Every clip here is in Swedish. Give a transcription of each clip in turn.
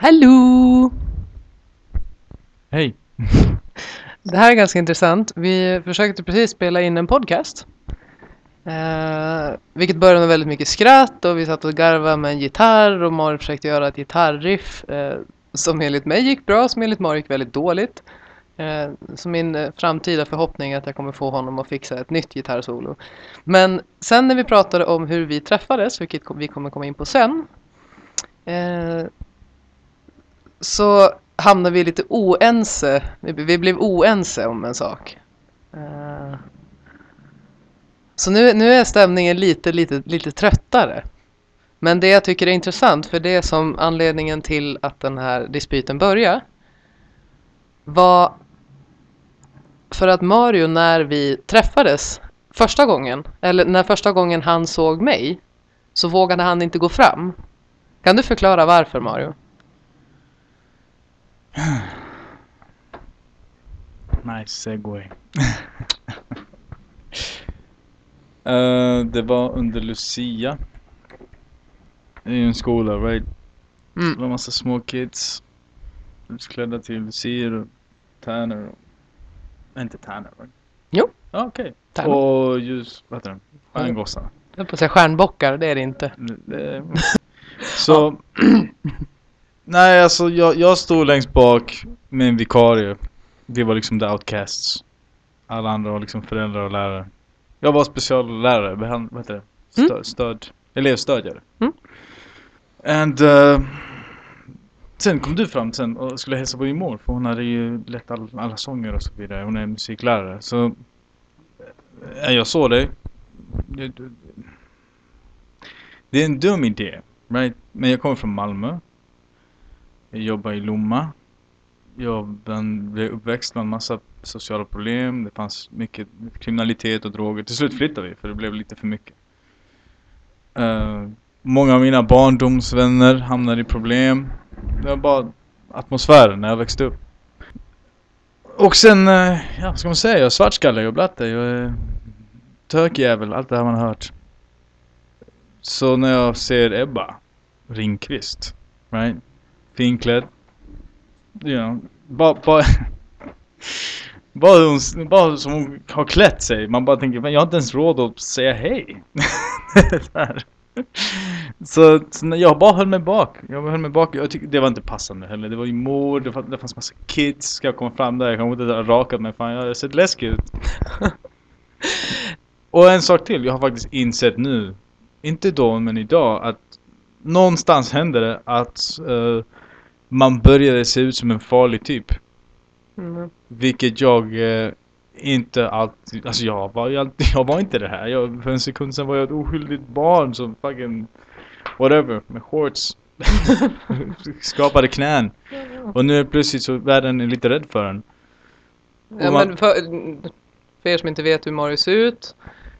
Hallå! Hej! Det här är ganska intressant. Vi försökte precis spela in en podcast. Eh, vilket började med väldigt mycket skratt och vi satt och garvade med en gitarr och Mario försökte göra ett gitarriff eh, som enligt mig gick bra, som enligt Mario gick väldigt dåligt. Eh, så min eh, framtida förhoppning är att jag kommer få honom att fixa ett nytt gitarrsolo. Men sen när vi pratade om hur vi träffades, vilket vi kommer komma in på sen, eh, så hamnade vi lite oense. Vi, vi blev oense om en sak. Eh, så nu, nu är stämningen lite, lite, lite tröttare. Men det jag tycker är intressant, för det som anledningen till att den här dispyten började, var för att Mario när vi träffades första gången, eller när första gången han såg mig, så vågade han inte gå fram. Kan du förklara varför Mario? Nice segway. Eh, det var under Lucia. I en skola, right? Det Mm. var massa små kids. Utklädda till lucier och tärnor. och- Inte tärnor, right? Jo. Ja, okej. Tärnor. Och ljus, vad heter det? Stjärngossar. Jag höll på att säga stjärnbockar, det är det inte. Det- Så, nej alltså jag, jag stod längst bak med en vikarie. Vi var liksom the outcasts. Alla andra var liksom föräldrar och lärare. Jag var speciallärare, behand, vad heter det? Stöd, Mm. stöd elevstödjare. Mm. And uh, sen kom du fram sen och skulle hälsa på min mor för hon hade ju lett all, alla sånger och så vidare. Hon är musiklärare. Så eh, jag såg dig. Det är en dum idé, right? Men jag kommer från Malmö. Jag jobbar i Lomma. Jag blev uppväxt med en massa sociala problem. Det fanns mycket kriminalitet och droger. Till slut flyttade vi för det blev lite för mycket. Uh, många av mina barndomsvänner hamnade i problem. Det var bara atmosfären när jag växte upp. Och sen, uh, ja vad ska man säga? Jag är svartskalle, jag är blatte, jag är tökjävel, allt det här man har hört. Så när jag ser Ebba Ringqvist, right? Finklädd. You know, bara, bara, bara, hon, bara som hon har klätt sig. Man bara tänker, men jag har inte ens råd att säga hej. Så, så jag bara höll mig bak. Jag höll mig bak. Jag tyckte det var inte passande heller. Det var ju mord, det, det fanns massa kids. Ska jag komma fram där? Jag kanske inte har rakat mig. Fan, jag har sett läskig ut. Och en sak till, jag har faktiskt insett nu, inte då men idag, att någonstans hände det att eh, man började se ut som en farlig typ. Mm. Vilket jag eh, inte alltid, alltså jag var alltid, jag var inte det här. Jag, för en sekund sedan var jag ett oskyldigt barn som fucking whatever, med shorts. Skapade knän. Och nu är plötsligt så världen är lite rädd för en. Ja, man- men för, för er som inte vet hur Mario ser ut.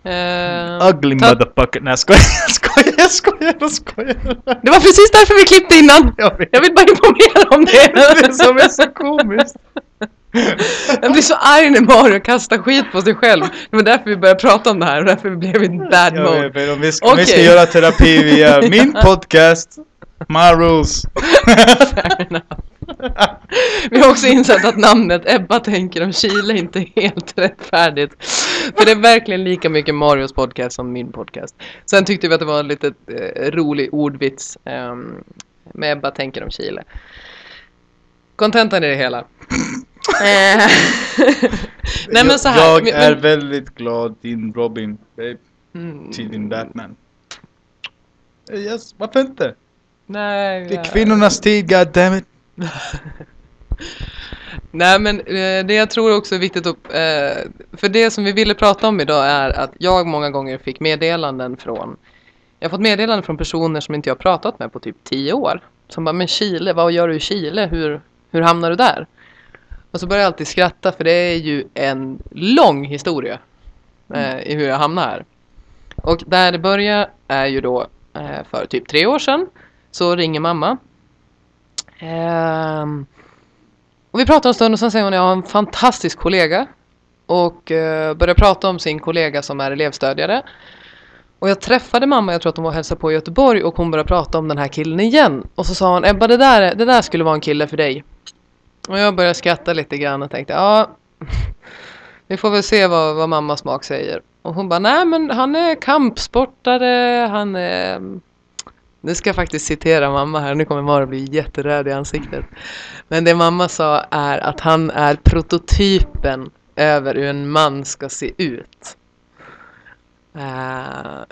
Eh, Ugly ta- motherfucker. Nej jag skojar, jag skojar, jag skojar, jag skojar. Det var precis därför vi klippte innan! Jag vet. Jag vill bara informera om det! Det som är så komiskt. Jag blir så arg när Mario kastar skit på sig själv. Det var därför vi började prata om det här och därför vi blev i bad Jag mode. vet, om vi ska, om vi ska göra terapi via min podcast, My Rules. Fair enough. Vi har också insett att namnet Ebba tänker om Chile inte är helt rättfärdigt. För det är verkligen lika mycket Marios podcast som min podcast. Sen tyckte vi att det var en lite eh, rolig ordvits ehm, med Ebba tänker om Chile. Kontentan i det hela. Eh, Nej men så här. Jag är väldigt glad din Robin, babe, Mm, till din Batman. Eh, Yes, varför inte? Nej, Det är kvinnornas tid, goddammit. Nej men eh, det jag tror också är viktigt att, eh, för det som vi ville prata om idag är att jag många gånger fick meddelanden från, jag har fått meddelanden från personer som inte jag pratat med på typ tio år. Som bara, men Chile, vad gör du i Chile? Hur, hur hamnar du där? Och så börjar jag alltid skratta för det är ju en lång historia eh, i hur jag hamnar här. Och där det börjar är ju då för typ tre år sedan så ringer mamma. Um, och vi pratar en stund och sen säger hon jag har en fantastisk kollega. Och uh, börjar prata om sin kollega som är elevstödjare. Och jag träffade mamma, jag tror att hon var och hälsade på i Göteborg och hon började prata om den här killen igen. Och så sa hon, Ebba det där, det där skulle vara en kille för dig. Och jag började skratta lite grann och tänkte, ja, vi får väl se vad, vad mammas smak säger. Och hon bara, nej men han är kampsportare, han är... Nu ska jag faktiskt citera mamma här, nu kommer Mara bli jätteröd i ansiktet. Men det mamma sa är att han är prototypen över hur en man ska se ut. Uh,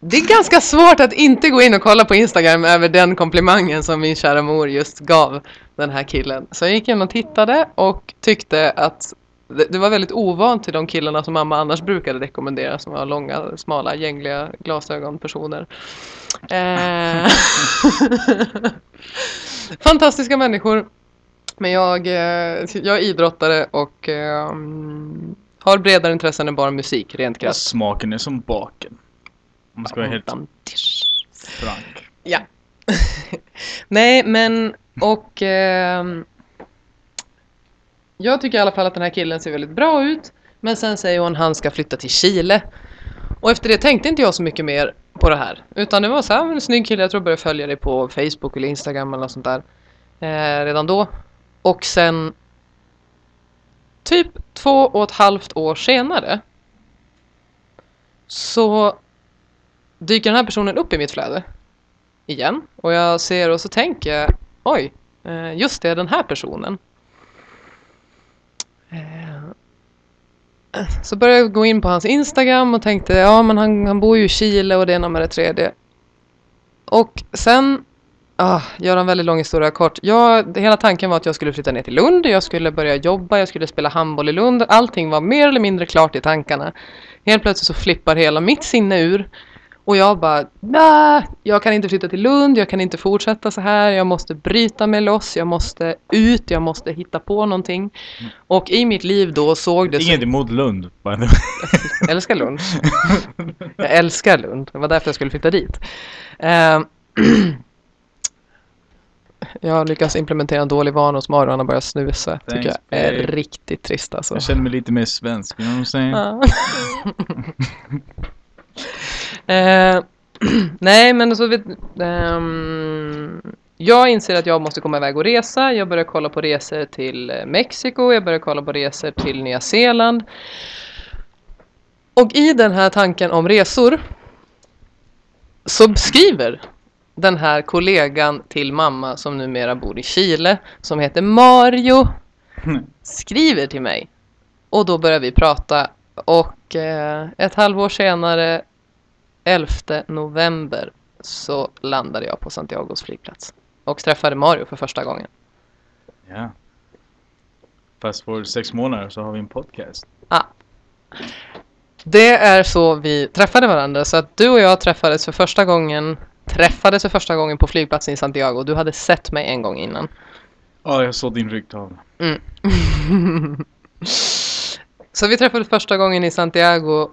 det är ganska svårt att inte gå in och kolla på Instagram över den komplimangen som min kära mor just gav den här killen. Så jag gick in och tittade och tyckte att det, det var väldigt ovant till de killarna som mamma annars brukade rekommendera som var långa, smala, gängliga glasögonpersoner. Eh, fantastiska människor. Men jag, eh, jag är idrottare och eh, har bredare intressen än bara musik, rent krasst. smaken är som baken. Om man ska vara helt frank. Ja. Nej, men och ehm, jag tycker i alla fall att den här killen ser väldigt bra ut. Men sen säger hon han ska flytta till Chile. Och efter det tänkte inte jag så mycket mer på det här. Utan det var så här, en snygg kille, jag tror jag började följa dig på Facebook eller Instagram eller något sånt där. Eh, redan då. Och sen typ två och ett halvt år senare så dyker den här personen upp i mitt flöde igen. Och jag ser och så tänker jag, oj, eh, just det, den här personen. Eh, så började jag gå in på hans Instagram och tänkte, ja men han, han bor ju i Chile och det ena med det tredje. Och sen, ah, gör en väldigt lång historia kort. Jag, hela tanken var att jag skulle flytta ner till Lund, jag skulle börja jobba, jag skulle spela handboll i Lund. Allting var mer eller mindre klart i tankarna. Helt plötsligt så flippar hela mitt sinne ur. Och jag bara, nej, jag kan inte flytta till Lund, jag kan inte fortsätta så här, jag måste bryta mig loss, jag måste ut, jag måste hitta på någonting. Och i mitt liv då såg det Inget emot Lund. jag älskar Lund. Jag älskar Lund. Det var därför jag skulle flytta dit. Eh, jag har lyckats implementera en dålig vana hos Mario. Han har börjat snusa. Tycker Thanks, jag är babe. riktigt trist alltså. Jag känner mig lite mer svensk, you know what I'm saying? Eh, nej, men så vet, ehm, jag inser att jag måste komma iväg och resa. Jag börjar kolla på resor till eh, Mexiko. Jag börjar kolla på resor till Nya Zeeland. Och i den här tanken om resor så skriver den här kollegan till mamma som numera bor i Chile som heter Mario skriver till mig. Och då börjar vi prata och eh, ett halvår senare 11 november så landade jag på Santiagos flygplats och träffade Mario för första gången. Ja. Fast för sex månader så har vi en podcast. Det är så vi träffade varandra så att du och jag träffades för första gången träffades för första gången på flygplatsen i Santiago. Du hade sett mig en gång innan. Ja, jag såg din ryggtavla. Mm. så vi träffades första gången i Santiago.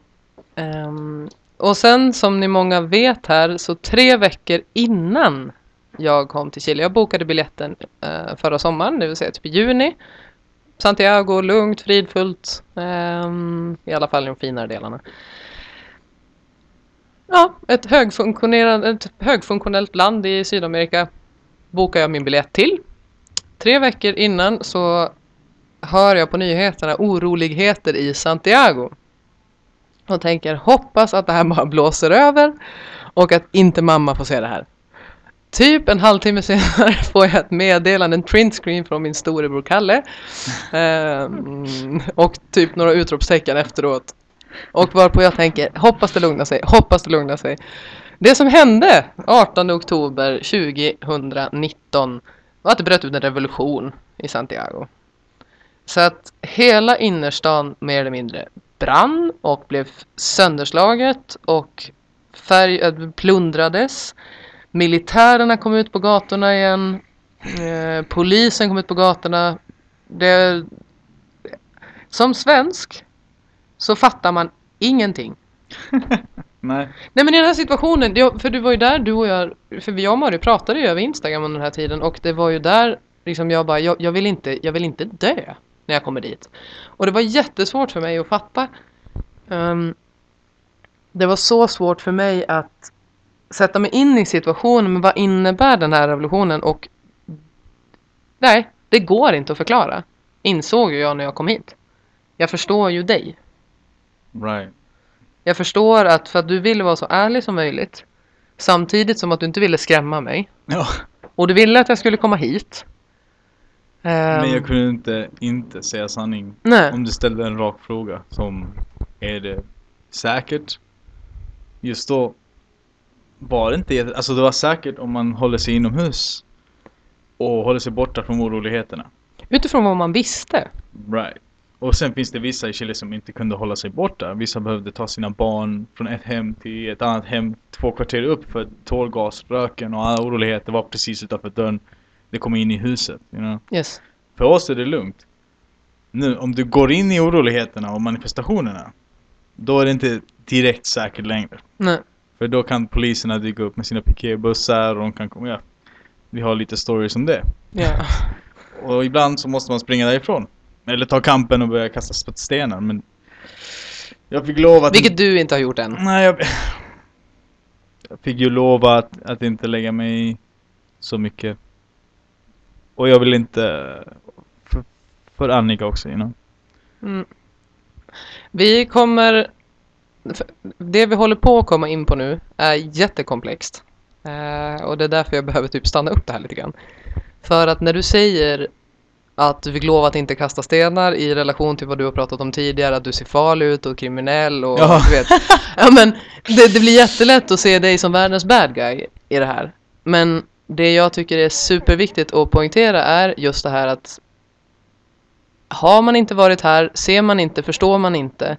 Ehm, och sen som ni många vet här så tre veckor innan jag kom till Chile. Jag bokade biljetten eh, förra sommaren, det vill säga typ i juni. Santiago, lugnt, fridfullt. eh, I alla fall i de finare delarna. Ja, ett, ett högfunktionellt land i Sydamerika bokar jag min biljett till. Tre veckor innan så hör jag på nyheterna oroligheter i Santiago. Och tänker hoppas att det här bara blåser över och att inte mamma får se det här. Typ en halvtimme senare får jag ett meddelande, en printscreen från min storebror Kalle. Ehm, och typ några utropstecken efteråt. Och varpå jag tänker, hoppas det lugnar sig, hoppas det lugnar sig. Det som hände 18 oktober 2019 var att det bröt ut en revolution i Santiago. Så att hela innerstan mer eller mindre brann och blev sönderslaget och färg, äh, plundrades. Militärerna kom ut på gatorna igen. Eh, polisen kom ut på gatorna. Det, som svensk så fattar man ingenting. Nej. Nej men i den här situationen, för du var ju där, du och jag, för jag och Mario pratade ju över Instagram under den här tiden och det var ju där liksom jag bara, jag, jag, vill inte, jag vill inte dö när jag kommer dit. Och det var jättesvårt för mig att fatta. Ehm, det var så svårt för mig att sätta mig in i situationen. Men vad innebär den här revolutionen? Och nej, det går inte att förklara. Insåg ju jag när jag kom hit. Jag förstår ju dig. Right. Jag förstår att för att du ville vara så ärlig som möjligt. Samtidigt som att du inte ville skrämma mig. Ja. Och du ville att jag skulle komma hit. Men jag Ehm, kunde inte inte säga sanning. Nej. Om du ställde en rak fråga som är det säkert? Just då var det inte Alltså det var säkert om man håller sig inomhus och håller sig borta från oroligheterna. Utifrån vad man visste. Right. Och sen finns det vissa i Chile som inte kunde hålla sig borta. Vissa behövde ta sina barn från ett hem till ett annat hem två kvarter upp för tårgas, röken och alla oroligheter var precis utanför dörren. Det kom in i huset. You know? Yes. För oss är det lugnt. Nu, om du går in i oroligheterna och manifestationerna, då är det inte direkt säkert längre. Nej. För då kan poliserna dyka upp med sina piketbussar och de kan komma, ja. Vi har lite stories om det. Ja. Och ibland så måste man springa därifrån. Eller ta kampen och börja kasta stenar, men... Jag fick lov att... Vilket du inte har gjort än. Nej, jag... Jag fick ju lova att, att inte lägga mig i så mycket. Och jag vill inte... För, för Annika också, you know. Mm. Vi kommer... Det vi håller på att komma in på nu är jättekomplext. Eh, och det är därför jag behöver typ stanna upp det här lite grann. För att när du säger att du fick lov att inte kasta stenar i relation till vad du har pratat om tidigare, att du ser farlig ut och kriminell och Ja. du vet. Ja men det, det blir jättelätt att se dig som världens bad guy i det här. Men det jag tycker är superviktigt att poängtera är just det här att har man inte varit här, ser man inte, förstår man inte.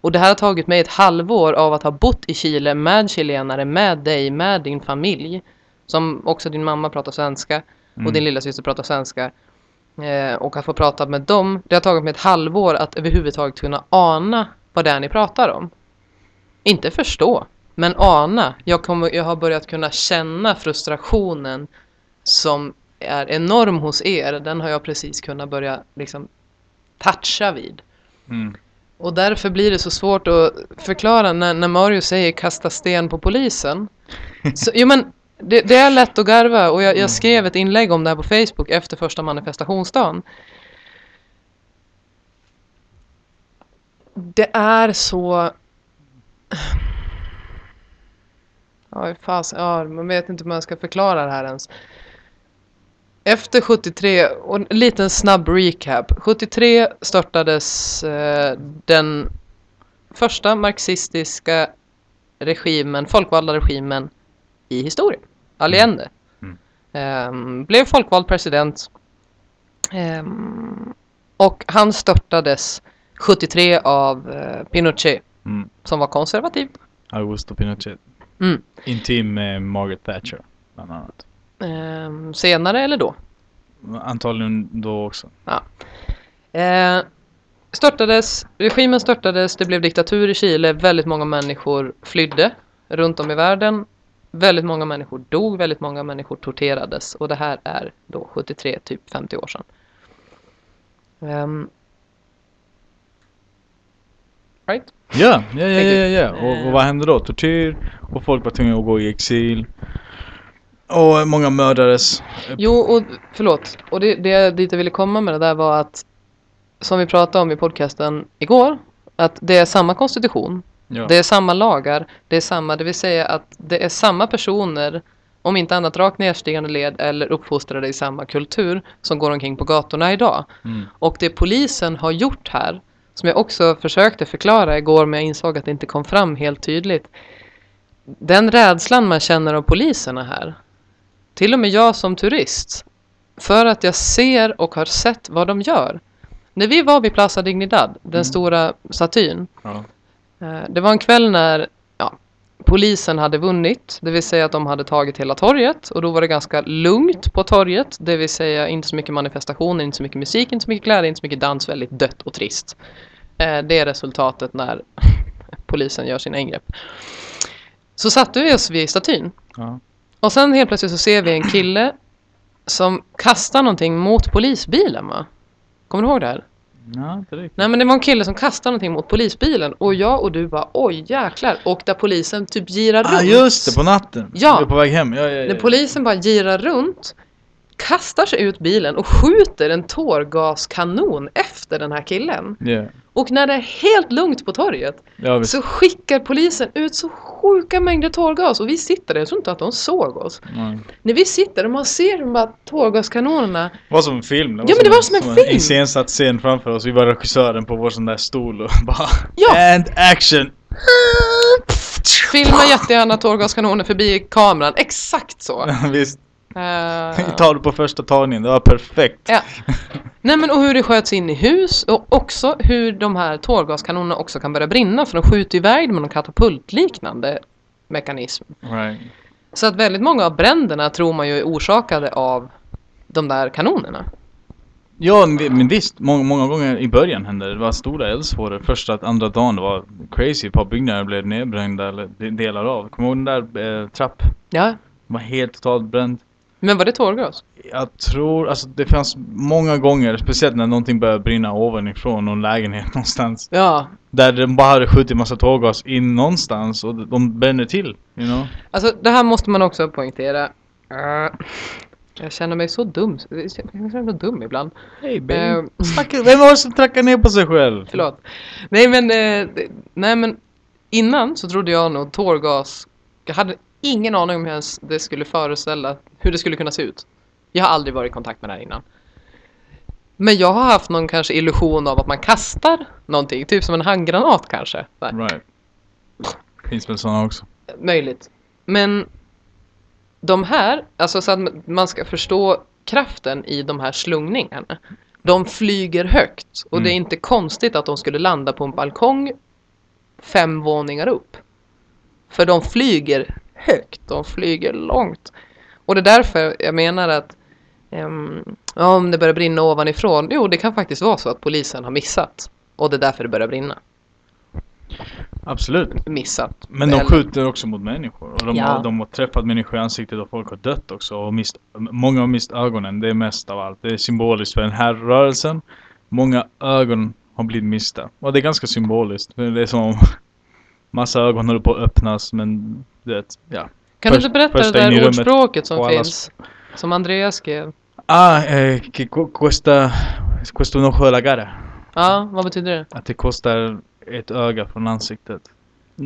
Och det här har tagit mig ett halvår av att ha bott i Chile med chilenare, med dig, med din familj. Som också din mamma pratar svenska och Mm. din lilla syster pratar svenska. Eh, och att få prata med dem, det har tagit mig ett halvår att överhuvudtaget kunna ana vad det är ni pratar om. Inte förstå, men ana. Jag, kommer, jag har börjat kunna känna frustrationen som är enorm hos er. Den har jag precis kunnat börja liksom toucha vid. Mm. Och därför blir det så svårt att förklara när, när Mario säger kasta sten på polisen. Så, jo men det, det är lätt att garva och jag, jag skrev ett inlägg om det här på Facebook efter första manifestationsdagen. Det är så... Ja, fas, ja, man vet inte hur man ska förklara det här ens. Efter 73, och en liten snabb recap. 73 störtades eh, den första marxistiska regimen, folkvalda regimen i historien. Allende. Mm. Ehm, blev folkvald president. Ehm, och han störtades 73 av eh, Pinochet Mm. som var konservativ. Augusto Pinochet. Mm. Intim med Margaret Thatcher, bland annat. Ehm, senare eller då? Antagligen då också. Eh, störtades, regimen störtades, det blev diktatur i Chile, väldigt många människor flydde runt om i världen. Väldigt många människor dog, väldigt många människor torterades och det här är då 73, typ 50 år sedan. Ehm, right? Ja, ja, ja, ja, ja. Och, Eh. och vad hände då? Tortyr och folk var tvungna att gå i exil. Och många mördades. Jo, och förlåt. Och det, det dit jag ville komma med det där var att som vi pratade om i podcasten igår, att det är samma konstitution, Ja. Det är samma lagar, det är samma, det vill säga att det är samma personer, om inte annat rakt nedstigande led eller uppfostrade i samma kultur som går omkring på gatorna idag. Mm. Och det polisen har gjort här, som jag också försökte förklara igår men jag insåg att det inte kom fram helt tydligt. Den rädslan man känner av poliserna här, till och med jag som turist, för att jag ser och har sett vad de gör. När vi var vid Plaza Dignidad, den Mm. stora statyn, Ja. Eh, Det var en kväll när polisen hade vunnit, det vill säga att de hade tagit hela torget och då var det ganska lugnt på torget, det vill säga inte så mycket manifestationer, inte så mycket musik, inte så mycket glädje, inte så mycket dans, väldigt dött och trist. Eh, Det är resultatet när polisen gör sina ingrepp. Så satte vi oss vid statyn Ja. och sen helt plötsligt så ser vi en kille som kastar någonting mot polisbilen va? Kommer du ihåg det här? Ja. Nej men det var en kille som kastade någonting mot polisbilen och jag och du bara oj jäklar och där polisen typ girar Ah, runt. just det, på natten. Ja. Vi är på väg hem. Ja, ja, ja. När polisen bara girar runt, kastar sig ut bilen och skjuter en tårgaskanon efter den här killen. Ja, Och när det är helt lugnt på torget ja så skickar polisen ut så sjuka mängder tårgas och vi sitter där, jag tror inte att de såg oss. Nej. När vi sitter och man ser de bara tårgaskanonerna Det var som en film. Ja, men det var som en film. En iscensatt scen framför oss. Vi var regissören på vår sån där stol och bara Ja. And action! Filma jättegärna tårgaskanoner förbi kameran, exakt så. Visst. Eh, Ta det på första tagningen. Det var perfekt. ja. Nej men och hur det sköts in i hus och också hur de här tårgaskanonerna också kan börja brinna för de skjuter iväg med någon katapultliknande mekanism. Right. Så att väldigt många av bränderna tror man ju är orsakade av de där kanonerna. Ja, men visst. Många, många gånger i början hände det. Det var stora eldsvådor. Första, andra dagen det var crazy. Ett par byggnader blev nedbrända eller de- delar av. Kommer du ihåg den där eh, trapp? Ja, Den var helt totalt bränd. Men var det tårgas? Jag tror, alltså det fanns många gånger, speciellt när någonting började brinna ovanifrån någon lägenhet någonstans. Ja, Där de bara hade skjutit massa tårgas in någonstans och de bränner till, you know? alltså det här måste man också poängtera. Eh, jag känner mig så dum. Jag känner mig så dum ibland. Hey Eh, Snacka, vem var det som trackar ner på sig själv? Förlåt. Nej men, eh, nej men innan så trodde jag nog tårgas. Jag hade ingen aning om hur det skulle föreställa, hur det skulle kunna se ut. Jag har aldrig varit i kontakt med det här innan. Men jag har haft någon kanske illusion av att man kastar någonting, typ som en handgranat kanske. Här. Right. Finns väl sådana också. Möjligt. Men de här, alltså så att man ska förstå kraften i de här slungningarna. De flyger högt och det är Mm. inte konstigt att de skulle landa på en balkong fem våningar upp. För de flyger högt, de flyger långt. Och det är därför jag menar att ehm, ja, om det börjar brinna ovanifrån, jo det kan faktiskt vara så att polisen har missat. Och det är därför det börjar brinna. Absolut. Missat. Men de skjuter också mot människor. Och de, Ja. har, de har träffat människor i ansiktet och folk har dött också. Och mist, många har mist ögonen. Det är mest av allt. Det är symboliskt för den här rörelsen. Många ögon har blivit mista. Och det är ganska symboliskt. Det är som om massa ögon håller på att öppnas. Men det, ja. Kan du inte berätta det där ordspråket som finns? Som Andreas skrev. Ah, eh, que cu- cuesta, cuesta un ojo de la cara. Ja, vad betyder det? Att det kostar ett öga från ansiktet.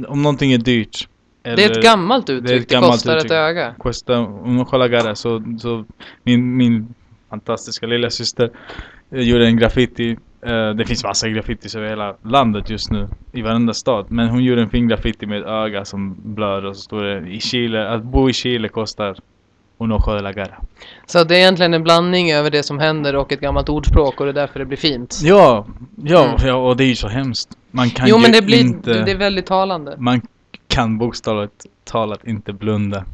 Om någonting är dyrt. Det är ett gammalt uttryck. Det, gammalt kostar uttryck. ett öga. Cuesta un ojo de la cara. Så, så min, min fantastiska lilla syster eh, gjorde en graffiti. Eh, det finns massa graffitis över hela landet just nu. I varenda stad. Men hon gjorde en fin graffiti med ett öga som blöder och så står det i Chile. Att bo i Chile kostar un ojo de la cara. Så det är egentligen en blandning över det som händer och ett gammalt ordspråk och det är därför det blir fint. Ja, ja, Mm. ja och det är ju så hemskt. Man kan jo ju men det blir, inte... det, det är väldigt talande. Man kan bokstavligt talat inte blunda.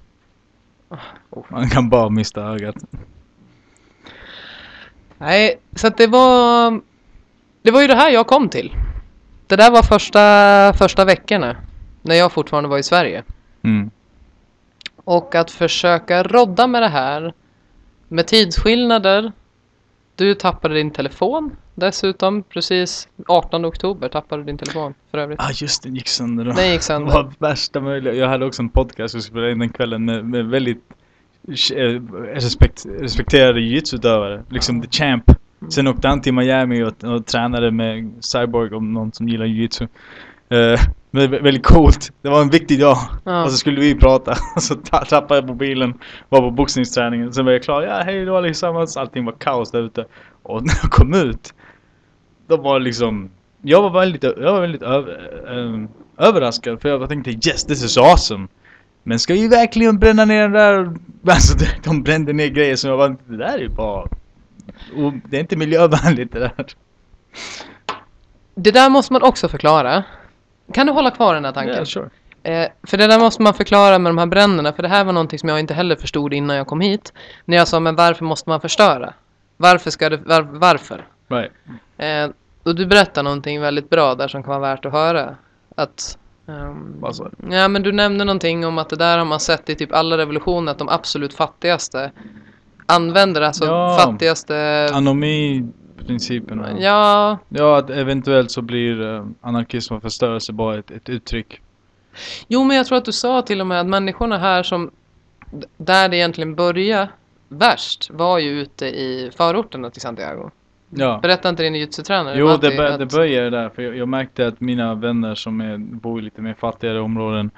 Oh. Man kan bara mista ögat. Nej, så att det var... Det var ju det här jag kom till. Det där var första, första veckorna. När jag fortfarande var i Sverige. Mm. Och att försöka rodda med det här. Med tidsskillnader. Du tappade din telefon dessutom. Precis 18 oktober tappade du din telefon för övrigt. Ah just det, gick sönder då. Den gick Det sönder. var värsta möjliga. Jag hade också en podcast jag spelade in den kvällen med, med väldigt eh, respekt, respekterade jiu-jitsu-utövare. Liksom the champ. Sen åkte han till Miami och, och tränade med Cyborg om någon som gillar jiu-jitsu. Eh, men vä- väldigt coolt. Det var en viktig dag. Ja. Och så skulle vi prata. Och så ta- tappade jag mobilen. Var på boxningsträningen. Sen var jag klar. Ja, hej då allesammans. Allting var kaos där ute. Och när jag kom ut. Då var det liksom. Jag var väldigt, jag var väldigt över, ehm, överraskad. För jag tänkte yes, this is awesome. Men ska vi verkligen bränna ner den där? Alltså de brände ner grejer som jag var Det där är ju bara. Och det är inte miljövänligt det där. Det där måste man också förklara. Kan du hålla kvar den här tanken? Yeah, sure. Eh, för det där måste man förklara med de här bränderna, för det här var någonting som jag inte heller förstod innan jag kom hit. När jag sa, men varför måste man förstöra? Varför ska det, var, varför? Right. Eh, och du berättar någonting väldigt bra där som kan vara värt att höra. Att, sa du? ja men du nämnde någonting om att det där har man sett i typ alla revolutioner, att de absolut fattigaste använder, alltså Ja. fattigaste, Anomi principerna. Ja, Ja, att eventuellt så blir eh, anarkism och förstörelse bara ett, ett uttryck. jo men jag tror att du sa till och med att människorna här som där det egentligen började värst var ju ute i förorterna till Santiago. Ja. Berätta inte din jujutsu-tränare Jo, det, bör, att- det börjar där. För jag, jag märkte att mina vänner som är, bor i lite mer fattigare områden,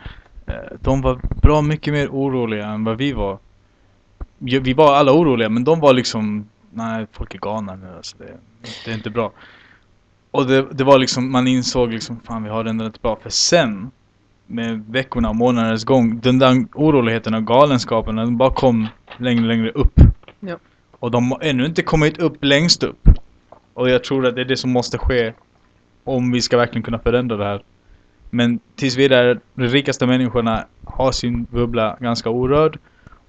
eh, de var bra mycket mer oroliga än vad vi var. Vi, var alla oroliga, men de var liksom, nej, folk är galna nu alltså. Det, det är inte bra. Och det, det var liksom, man insåg liksom, fan vi har det ändå inte bra. För sen, med veckorna och månadernas gång, den där oroligheten och galenskapen, den bara kom längre längre upp. Ja. Och de har ännu inte kommit upp längst upp. Och jag tror att det är det som måste ske om vi ska verkligen kunna förändra det här. Men tills vidare, de rikaste människorna har sin bubbla ganska orörd.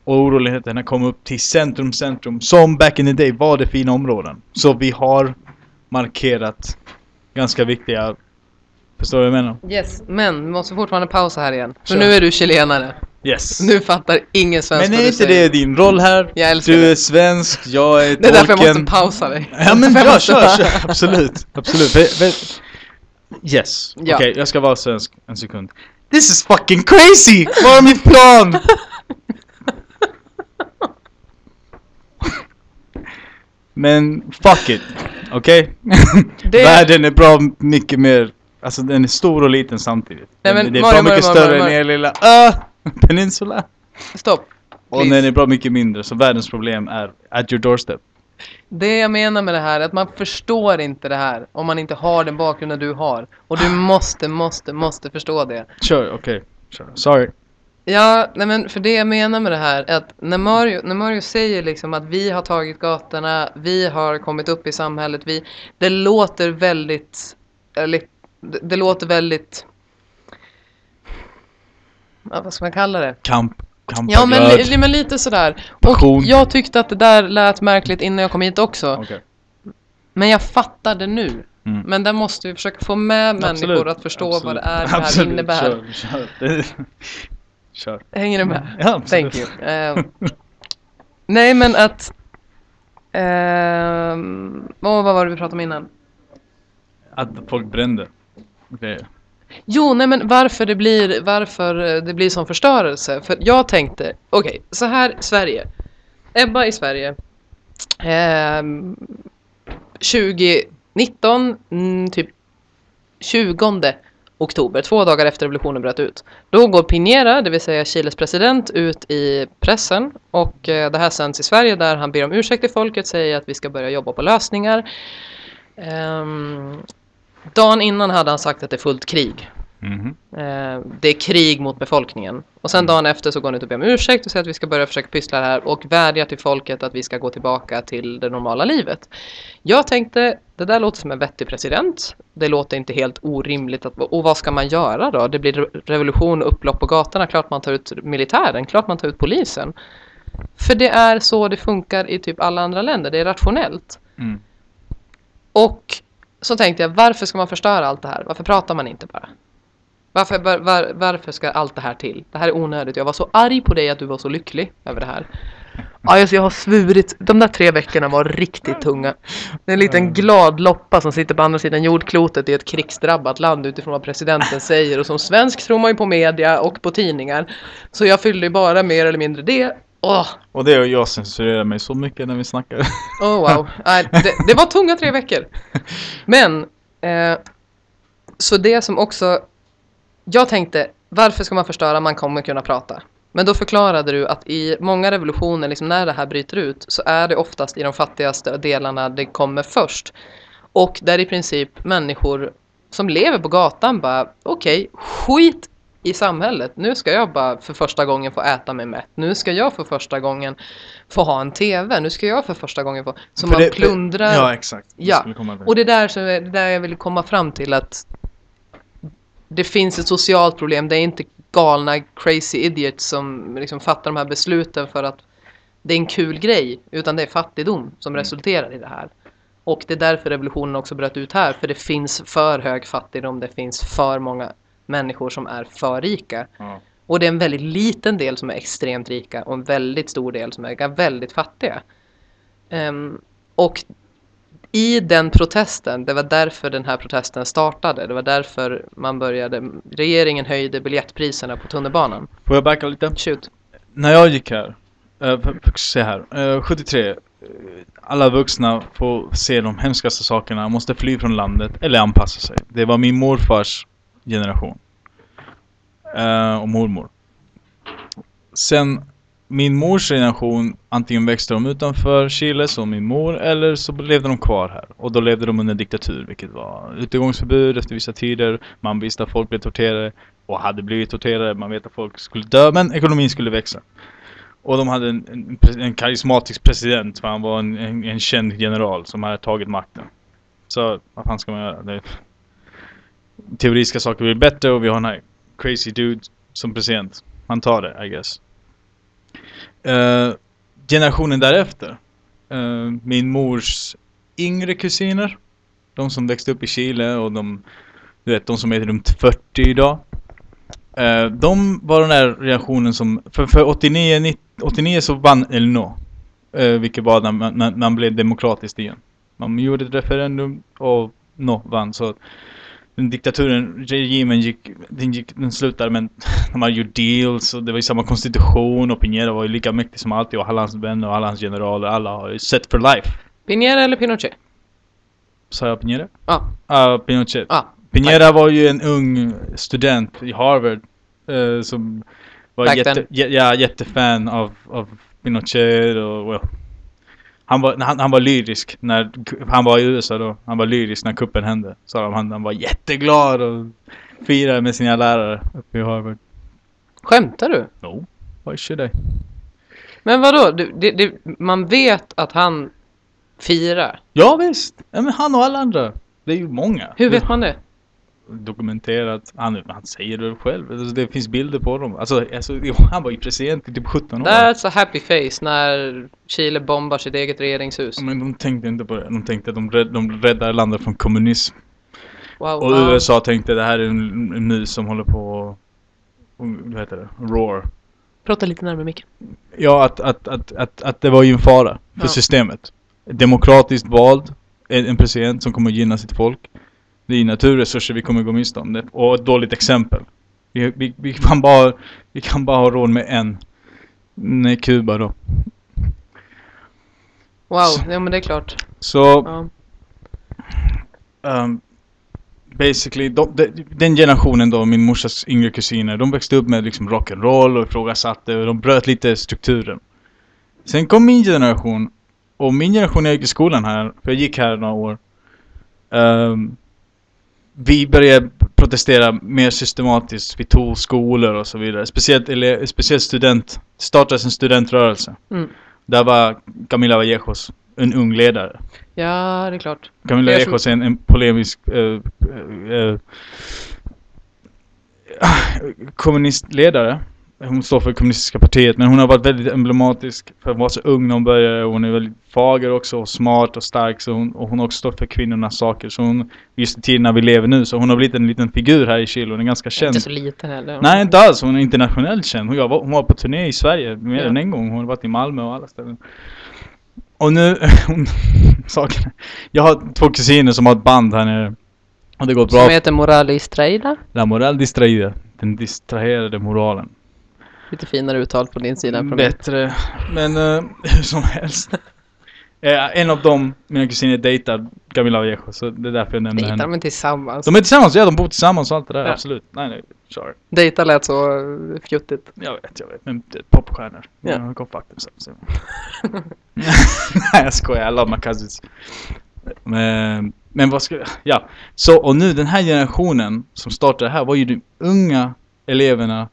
Och oroligheterna kommer upp till centrum, centrum. Som back in the day var det fina områden. Så vi har markerat ganska viktiga... Förstår du vad jag menar? Yes, men vi måste fortfarande pausa här igen. För Kör. nu är du chilenare. Yes. Nu fattar ingen svenska Men är inte det din roll här? Jag älskar Du det. är svensk, jag är Det är därför jag måste tolken. pausa dig. Ja men Jag måste kör, kör, absolut, absolut. Yes, Ja. okej jag ska vara svensk en sekund. This is fucking crazy! Var är min plan? Men fuck it, okej? Det- Världen är bra mycket mer, alltså den är stor och liten samtidigt. Nej, men det är bra mycket större än er lilla ö, peninsula. Stopp. Och den är bra mycket mindre, så världens problem är at your doorstep. Det jag menar med det här är att man förstår inte det här om man inte har den bakgrunden du har. Och du måste, måste, måste förstå det. Kör, okej. Kör. Sorry. Ja, nej men för det jag menar med det här är att när Mario, när Mario säger liksom att vi har tagit gatorna, vi har kommit upp i samhället, vi, det låter väldigt, eller, det, det låter väldigt, ja, vad ska man kalla det? Kamp, Ja men, li, men lite sådär. Passion. Och jag tyckte att det där lät märkligt innan jag kom hit också. Okej. Men jag fattar det nu. Mm. Men där måste vi försöka få med människor Absolut, att förstå absolut. vad det är det här Absolut, innebär. Kör, kör. Det- kör. Hänger du med? Ja, absolut. Thank you. Eh, nej men att... ehm, vad vad var det vi pratade om innan? Att folk brände grejer. Jo, nej men varför det blir, varför eh, det blir sån förstörelse. För jag tänkte, okej, så här Sverige. Ebba i Sverige. ehm, 2019, mm, typ 20 oktober, två dagar efter revolutionen bröt ut. Då går Piñera, det vill säga Chiles president, ut i pressen och eh, det här sänds i Sverige där han ber om ursäkt till folket, säger att vi ska börja jobba på lösningar. Um, dagen innan hade han sagt att det är fullt krig. Mhm. Eh, det är krig mot befolkningen. Och sen dagen efter så går han ut och ber om ursäkt och säger att vi ska börja försöka pyssla det här och vädjar till folket att vi ska gå tillbaka till det normala livet. Jag tänkte, det där låter som en vettig president. Det låter inte helt orimligt. Att, och vad ska man göra då? Det blir re- revolution och upplopp på gatorna. Klart man tar ut militären, klart man tar ut polisen. För det är så det funkar i typ alla andra länder. Det är rationellt. Mm. Och så tänkte jag, varför ska man förstöra allt det här? Varför pratar man inte bara? Varför, var, var, varför ska allt det här till? Det här är onödigt. Jag var så arg på dig att du var så lycklig över det här. Ja, alltså jag har svurit. De där tre veckorna var riktigt tunga. Det är en liten glad loppa som sitter på andra sidan jordklotet i ett krigsdrabbat land utifrån vad presidenten säger. Och som svensk tror man ju på media och på tidningar. Så jag fyllde ju bara mer eller mindre det. Åh, Och det och jag censurerar mig så mycket när vi snackar. Oh wow. Nej, det, det var tunga tre veckor. Men, eh, så det som också, jag tänkte, varför ska man förstöra? Man kommer kunna prata. Men då förklarade du att i många revolutioner, liksom när det här bryter ut, så är det oftast i de fattigaste delarna det kommer först. Och där i princip människor som lever på gatan bara, okej, skit i samhället. Nu ska jag bara för första gången få äta mig mätt. Nu ska jag för första gången få ha en TV. Nu ska jag för första gången få... Så För man det- plundrar. Ja, exakt. Det Ja, komma till. Och det är där, som, det är där jag vill komma fram till att det finns ett socialt problem. Det är inte galna crazy idiots som liksom fattar de här besluten för att det är en kul grej. Utan det är fattigdom som resulterar i det här. Och det är därför revolutionen också bröt ut här. För det finns för hög fattigdom. Det finns för många människor som är för rika. Ja. Och det är en väldigt liten del som är extremt rika och en väldigt stor del som är väldigt fattiga. Ehm, och i den protesten, det var därför den här protesten startade. Det var därför man började, regeringen höjde biljettpriserna på tunnelbanan. Får jag backa lite? Shoot. När jag gick här, uh, se här, eh, 73 eh, alla vuxna får se de hemskaste sakerna, måste fly från landet eller anpassa sig. Det var min morfars generation. Eh, och mormor. Sen min mors generation, antingen växte de utanför Chile som min mor eller så levde de kvar här. Och då levde de under diktatur vilket var utegångsförbud efter vissa tider. Man visste att folk blev torterade och hade blivit torterade. Man vet att folk skulle dö men ekonomin skulle växa. Och de hade en, en, en karismatisk president för han var en, en, en, känd general som hade tagit makten. Så vad fan ska man göra? Det, teoretiska saker blir bättre och vi har den här crazy dude som president. Han tar det, I guess. Uh, generationen därefter. Uh, min mors yngre kusiner. De som växte upp i Chile och de, du vet, de som är runt 40 idag. Uh, de var den där generationen som, för, för 89, 90, 89 så vann Elno. Uh, vilket var när man, när man blev demokratiskt igen. Man gjorde ett referendum och No vann. Så den diktaturen, regimen gick, den, gick, den slutade men de hade gjort deals och det var ju samma konstitution och Piñera var ju lika mäktig som alltid och alla hans vänner och alla hans generaler, alla har ju set for life. Piñera eller Pinochet? Sa jag Piñera? Ja. Ah, Pinochet. Ah, Piñera var ju en ung student i Harvard eh, som var Back jätte, ja, jättefan av, av Pinochet och well, han var, han, han var lyrisk när han var i USA då. Han var lyrisk när kuppen hände. Så han, han var jätteglad och firade med sina lärare uppe i Harvard. Skämtar du? No, why should I? Men vadå? Du, det, det, man vet att han firar. Ja visst! Ja, men han och alla andra. Det är ju många. Hur vet man det? Dokumenterat. Han, han säger det själv. Alltså, det finns bilder på dem. Alltså, alltså, han var ju president i typ 17 år. That's a happy face när Chile bombar sitt eget regeringshus. Men de tänkte inte på det. De tänkte att de, rädd, de räddar landet från kommunism. Wow. Och wow. USA tänkte det här är en, en mus som håller på och, vad heter det? Roar. Prata lite närmare micken. Ja, att, att, att, att, att det var ju en fara för Ja. systemet. Demokratiskt vald, en, en president som kommer gynna sitt folk. Det är naturresurser vi kommer gå miste om. Det, och ett dåligt exempel. Vi, vi, vi, kan bara, vi kan bara ha råd med en. Nej, Kuba då. Wow, Så- ja men det är klart. Så, Ja. um, basically, de, de, den generationen då, min morsas yngre kusiner, de växte upp med liksom rock'n'roll och ifrågasatte och de bröt lite strukturen. Sen kom min generation, och min generation jag gick i skolan här, för jag gick här några år. ehm, vi började protestera mer systematiskt, vi tog skolor och så vidare. Speciellt, ele, speciellt student, startades en studentrörelse. Mm. Där var Camila Vallejos, en ung ledare. ja, det är klart. Camilla Ekos är en, en polemisk eh, eh, eh, kommunistledare. Hon står för kommunistiska partiet men hon har varit väldigt emblematisk för att vara så ung när hon började. Hon är väldigt fager också och smart och stark så hon, och hon har också stått för kvinnornas saker. Så hon, just i tiden när vi lever nu så hon har blivit en liten figur här i Chile. Hon är ganska känd. Inte så liten heller. Nej inte alls, hon är internationellt känd. Hon var, hon var på turné i Sverige mer Ja. än en gång. Hon har varit i Malmö och alla ställen. Och nu, hon, saken Jag har två kusiner som har ett band här nere. Och det går bra. Som heter Morales Traida. La moral distraída. Den distraherade moralen. Lite finare uttal på din sida. från. Bättre. Men eh, hur som helst. Eh, en av dem, mina kusiner, dejtar Camila Vallejo. Så det är därför jag nämner Dejtar henne. de inte tillsammans? De är tillsammans, ja de bor tillsammans och allt det där. Ja. Absolut. Nej nej, sorry. Dejta lät så eh, fjuttigt. Jag vet, jag vet. Men popstjärnor. Ja. Ja. Go fuck themselves. Nej jag skojar, I love my cousins. Men, men vad ska Ja. Så och nu den här generationen som startade det här var ju de unga eleverna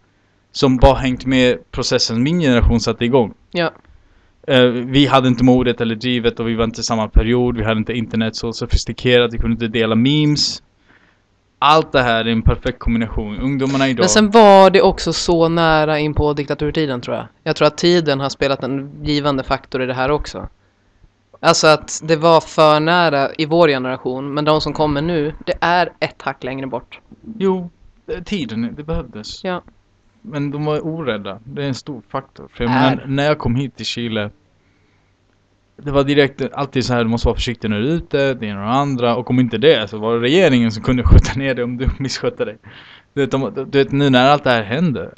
som bara hängt med processen min generation satte igång. Ja. Eh, vi hade inte modet eller drivet och vi var inte i samma period. Vi hade inte internet så sofistikerat. Vi kunde inte dela memes. Allt det här är en perfekt kombination. Ungdomarna idag. Men sen var det också så nära in på diktaturtiden tror jag. Jag tror att tiden har spelat en givande faktor i det här också. Alltså att det var för nära i vår generation, men de som kommer nu, det är ett hack längre bort. Jo, eh, tiden, det behövdes. Ja. Men de var orädda. Det är en stor faktor. För jag menar, när jag kom hit till Chile det var direkt alltid så här, du måste vara försiktig när du är ute, det ena och andra. Och om inte det så var det regeringen som kunde skjuta ner dig om du misskötte dig. Du vet, de, du vet nu när allt det här hände.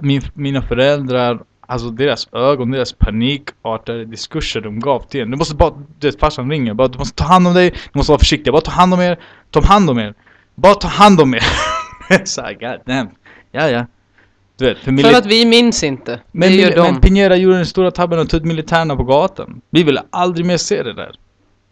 Min, mina föräldrar, alltså deras ögon, deras panikartade diskurser de gav till en. Du måste bara, du vet farsan ringer, bara du måste ta hand om dig, du måste vara försiktig, bara ta hand om er, ta hand om er. Bara ta hand om er. såhär, god damn. Ja, ja. Du vet, för, För att vi minns inte. men, det gör mil- de. men Piñera gjorde den stora tabben och tog ut militärerna på gatan. Vi vill aldrig mer se det där.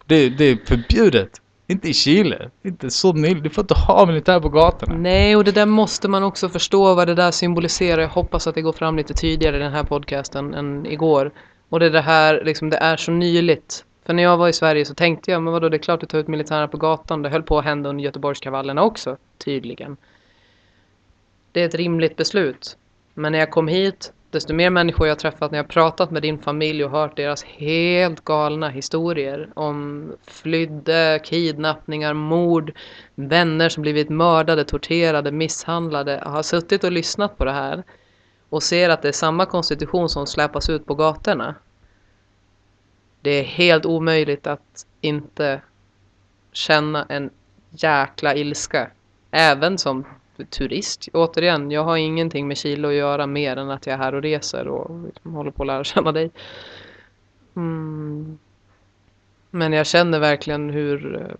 Det, det är förbjudet. Inte i Chile. Inte så nyligen. Du får inte ha militär på gatorna. Nej, och det där måste man också förstå vad det där symboliserar. Jag hoppas att det går fram lite tydligare i den här podcasten än igår. Och det är det här, liksom, det är så nyligt. För när jag var i Sverige så tänkte jag, men vadå, det är klart att ta ut militärerna på gatan. Det höll på att hända under Göteborgskravallerna också, tydligen. Det är ett rimligt beslut. Men när jag kom hit, desto mer människor jag träffat, när jag pratat med din familj och hört deras helt galna historier om flydde, kidnappningar, mord, vänner som blivit mördade, torterade, misshandlade, har suttit och lyssnat på det här och ser att det är samma konstitution som släpas ut på gatorna. Det är helt omöjligt att inte känna en jäkla ilska. Även som turist. Återigen, jag har ingenting med Chile att göra mer än att jag är här och reser och liksom håller på att lära känna dig. Mm. Men jag känner verkligen hur... eh,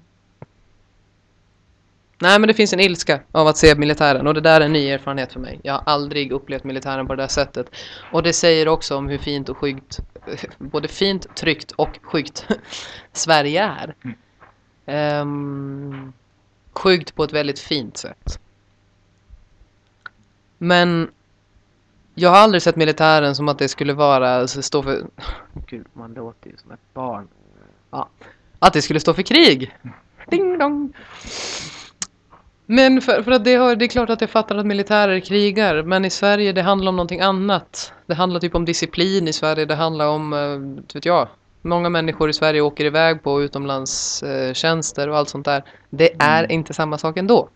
Nej men det finns en ilska av att se militären och det där är en ny erfarenhet för mig. Jag har aldrig upplevt militären på det där sättet. Och det säger också om hur fint och skyggt, både fint, tryggt och skyggt Sverige är. Um, skyggt på ett väldigt fint sätt. Men jag har aldrig sett militären som att det skulle vara, stå för... Gud, man låter ju som ett barn. Ja. Att det skulle stå för krig. Ding dong. Men för, för att det, har, det är klart att jag fattar att militärer krigar. Men i Sverige det handlar om någonting annat. Det handlar typ om disciplin i Sverige. Det handlar om, eh, vet jag. Många människor i Sverige åker iväg på utomlandstjänster och allt sånt där. Det är Mm. inte samma sak ändå.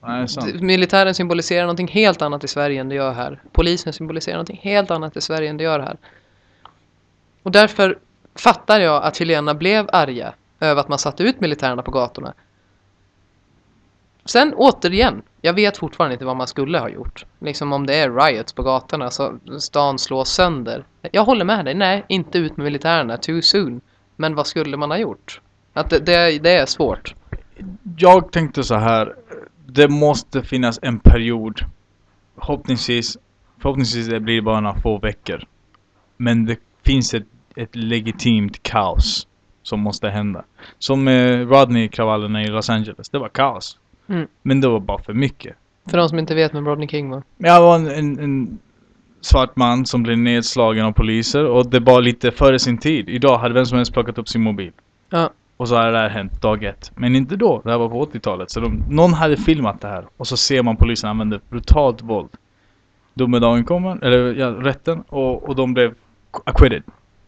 Nej, sant. Militären symboliserar någonting helt annat i Sverige än det gör här. Polisen symboliserar någonting helt annat i Sverige än det gör här. Och därför fattar jag att chilenarna blev arga över att man satte ut militärerna på gatorna. Sen återigen, jag vet fortfarande inte vad man skulle ha gjort. Liksom om det är riots på gatorna så stan slås sönder. Jag håller med dig, nej, inte ut med militärerna, too soon. Men vad skulle man ha gjort? Att det, det, det är svårt. Jag tänkte så här. Det måste finnas en period. Förhoppningsvis, förhoppningsvis det blir bara några få veckor. Men det finns ett, ett legitimt kaos som måste hända. Som med Rodney-kravallerna i Los Angeles. Det var kaos. Mm. Men det var bara för mycket. För de som inte vet vem Rodney King var. Men Jag var en, en, en svart man som blev nedslagen av poliser och det var lite före sin tid. Idag hade vem som helst plockat upp sin mobil. Ja. Och så hade det här hänt dag ett. Men inte då. Det här var på 80-talet. Så de, någon hade filmat det här. Och så ser man polisen använda brutalt våld. Domedagen kommer, eller ja, rätten. Och, och de blev acquitted.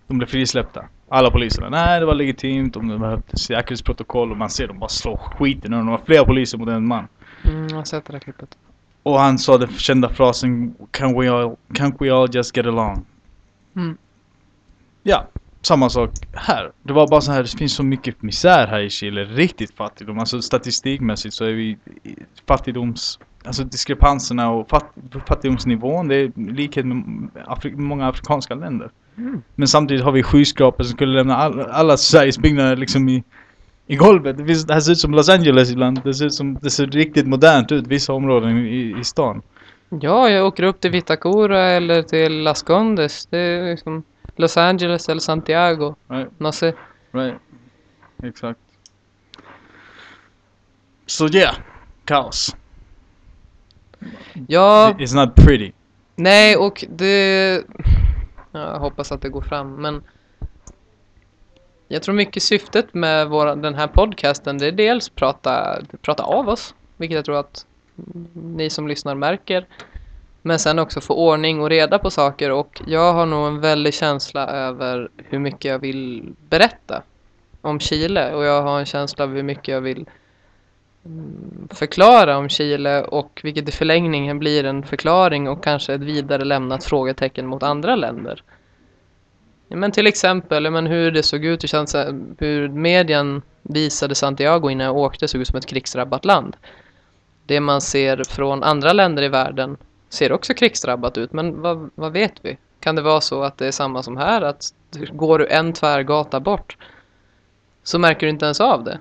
De blev frisläppta. Alla poliserna. Nej, det var legitimt. De behövde säkerhetsprotokoll. Och man ser dem bara slå skiten ur. Det var flera poliser mot en man. Mm, jag har sett det där klippet. Och han sa den kända frasen Can we all, can't we all just get along? Mm. Ja, samma sak här. Det var bara så här, det finns så mycket misär här i Chile. Riktigt fattigdom. Alltså statistikmässigt så är vi fattigdoms... Alltså diskrepanserna och fatt, fattigdomsnivån, det är likhet med Afri många afrikanska länder. Mm. Men samtidigt har vi skyskrapor som skulle lämna all, alla Sveriges byggnader liksom i, i golvet. Det, finns, det här ser ut som Los Angeles ibland. Det ser ut som, det ser riktigt modernt ut, vissa områden i, i stan. Ja, jag åker upp till Vitacura eller till Las Condes. Det är liksom Los Angeles eller Santiago. Right? No sé. Right. Exakt. Så so, yeah, kaos. Ja, It's not pretty. nej och det... Ja, jag hoppas att det går fram, men... Jag tror mycket syftet med våra, den här podcasten, det är dels prata, prata av oss, vilket jag tror att ni som lyssnar märker. Men sen också få ordning och reda på saker och jag har nog en väldig känsla över hur mycket jag vill berätta om Chile och jag har en känsla av hur mycket jag vill mm, förklara om Chile och vilket i förlängningen blir en förklaring och kanske ett vidare lämnat frågetecken mot andra länder. Men till exempel men hur det såg ut, det känns, hur medien visade Santiago innan jag åkte såg ut som ett krigsdrabbat land. Det man ser från andra länder i världen ser också krigsdrabbat ut, men vad, vad vet vi? Kan det vara så att det är samma som här, att går du en tvärgata bort så märker du inte ens av det?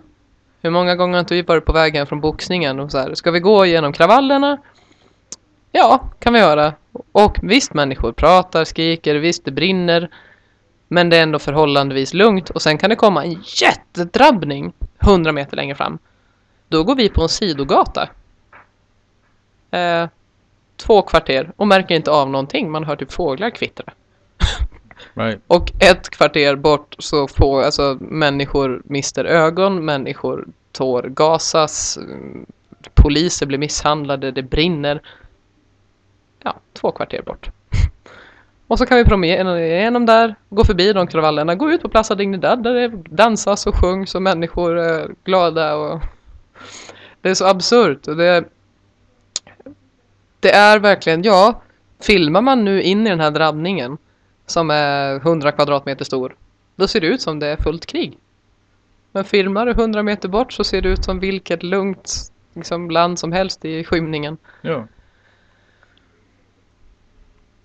Hur många gånger har inte vi varit på vägen från boxningen och så här, ska vi gå igenom kravallerna? Ja, kan vi göra. Och visst, människor pratar, skriker, visst det brinner. Men det är ändå förhållandevis lugnt och sen kan det komma en jättedrabbning 100 meter längre fram. Då går vi på en sidogata. Eh, två kvarter och märker inte av någonting. Man hör typ fåglar kvittra. Right. Och ett kvarter bort så får alltså människor mister ögon, människor tårgasas, poliser blir misshandlade, det brinner. Ja, två kvarter bort. Och så kan vi promenera igenom där, gå förbi de kravallerna, gå ut på Plaza Dignidad där det dansas och sjungs och människor är glada och det är så absurt och det det är verkligen, ja, filmar man nu in i den här drabbningen som är 100 kvadratmeter stor, då ser det ut som det är fullt krig. Men filmar du 100 meter bort så ser det ut som vilket lugnt liksom, land som helst i skymningen. Ja.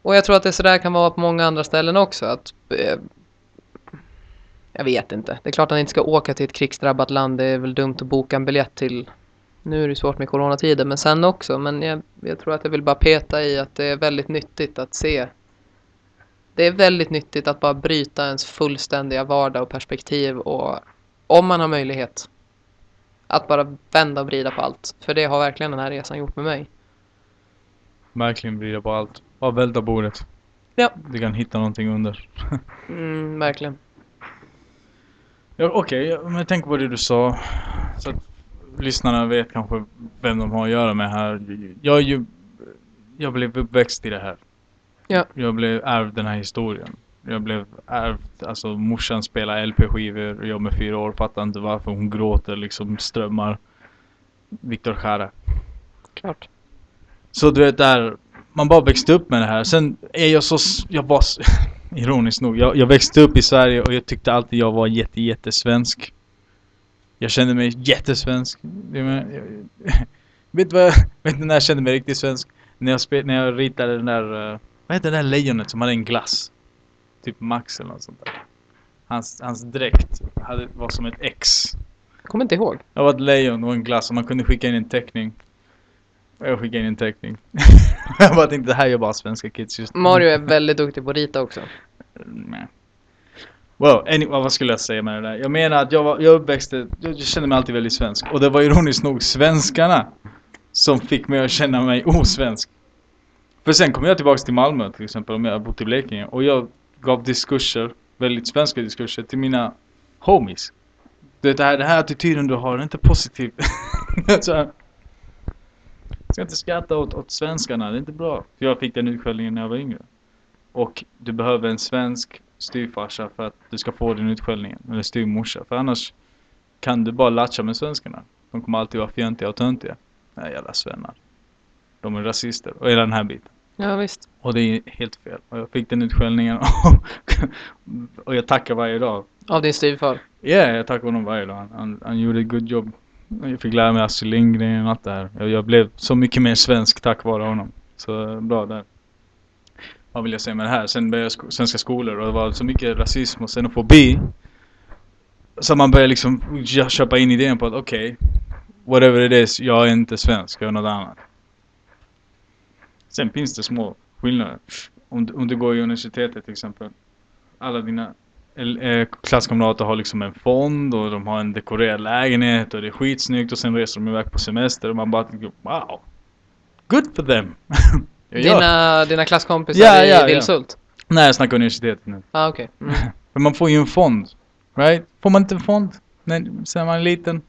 Och jag tror att det sådär kan vara på många andra ställen också. Att, eh, jag vet inte. Det är klart att man inte ska åka till ett krigsdrabbat land. Det är väl dumt att boka en biljett till. Nu är det svårt med coronatider, men sen också. Men jag, jag tror att jag vill bara peta i att det är väldigt nyttigt att se. Det är väldigt nyttigt att bara bryta ens fullständiga vardag och perspektiv och om man har möjlighet att bara vända och vrida på allt. För det har verkligen den här resan gjort med mig. Verkligen vrida på allt. Bara välta bordet. Ja. Du kan hitta någonting under. Mm, verkligen. Ja, Okej, ja, men jag tänker på det du sa. Så att lyssnarna vet kanske vem de har att göra med här. Jag är ju... Jag blev uppväxt i det här. Ja. Jag blev ärvd den här historien. Jag blev ärvd, alltså morsan spelar LP-skivor och jag med fyra år fattar inte varför hon gråter liksom strömmar. Viktor Jara. Klart. Så du vet där, man bara växte upp med det här. Sen är jag så, jag var, ironiskt nog, jag, jag växte upp i Sverige och jag tyckte alltid jag var jätte, jättesvensk. Jag kände mig jättesvensk. Jag menar, jag, vet du vad, jag- vet du när jag kände mig riktigt svensk? När jag, spel, när jag ritade den där, eh, vad heter det där lejonet som hade en glass? Typ Max eller något sånt där. Hans, hans dräkt hade, var som ett X. Kommer inte ihåg. Jag var ett lejon och en glass och man kunde skicka in en teckning. Jag skickade in en teckning. jag bara tänkte det här gör bara svenska kids just nu. Mario är väldigt duktig på att rita också. Nej. Wow, any, vad skulle jag säga med det där? Jag menar att jag var, jag uppväxte, jag, jag kände mig alltid väldigt svensk. Och det var ironiskt nog svenskarna som fick mig att känna mig osvensk. För sen kom jag tillbaks till Malmö till exempel, om jag har bott i Blekinge. Och jag gav diskurser, väldigt svenska diskurser, till mina homies. Du vet, det här, den här attityden du har, den är inte positiv. Alltså, Så ska inte skratta åt, åt svenskarna, det är inte bra. För jag fick den utskällningen när jag var yngre. Och du behöver en svensk styvfarsa för att du ska få den utskällningen. Eller styvmorsa. För annars kan du bara latcha med svenskarna. De kommer alltid vara fientliga och töntiga. Nej, jävla svennar. De är rasister. Och hela den här biten. Ja visst. Och det är helt fel. Och jag fick den utskällningen. och jag tackar varje dag. Av din styvfar. Ja, yeah, jag tackar honom varje dag. Han, han, han gjorde ett good jobb. Jag fick lära mig Astrid Lindgren och allt det här. Jag, jag blev så mycket mer svensk tack vare honom. Så bra där. Vad vill jag säga med det här? Sen började jag sko- svenska skolor och det var så mycket rasism och xenofobi. Så man började liksom köpa in idén på att okej, whatever it is, jag är inte svensk, jag är något annat. Sen finns det små skillnader. Om, du- om du går i universitetet till exempel. Alla dina eh, klasskamrater har liksom en fond och de har en dekorerad lägenhet och det är skitsnyggt och sen reser de iväg på semester och man bara wow. Good for them. Jag gör- Dina, dina klasskompisar Ja, i ja, ja. Vilshult? Nej, jag snackar universitetet nu. Ah, okej. Mm. Men man får ju en fond. Right? Får man inte en fond när, sen man är liten?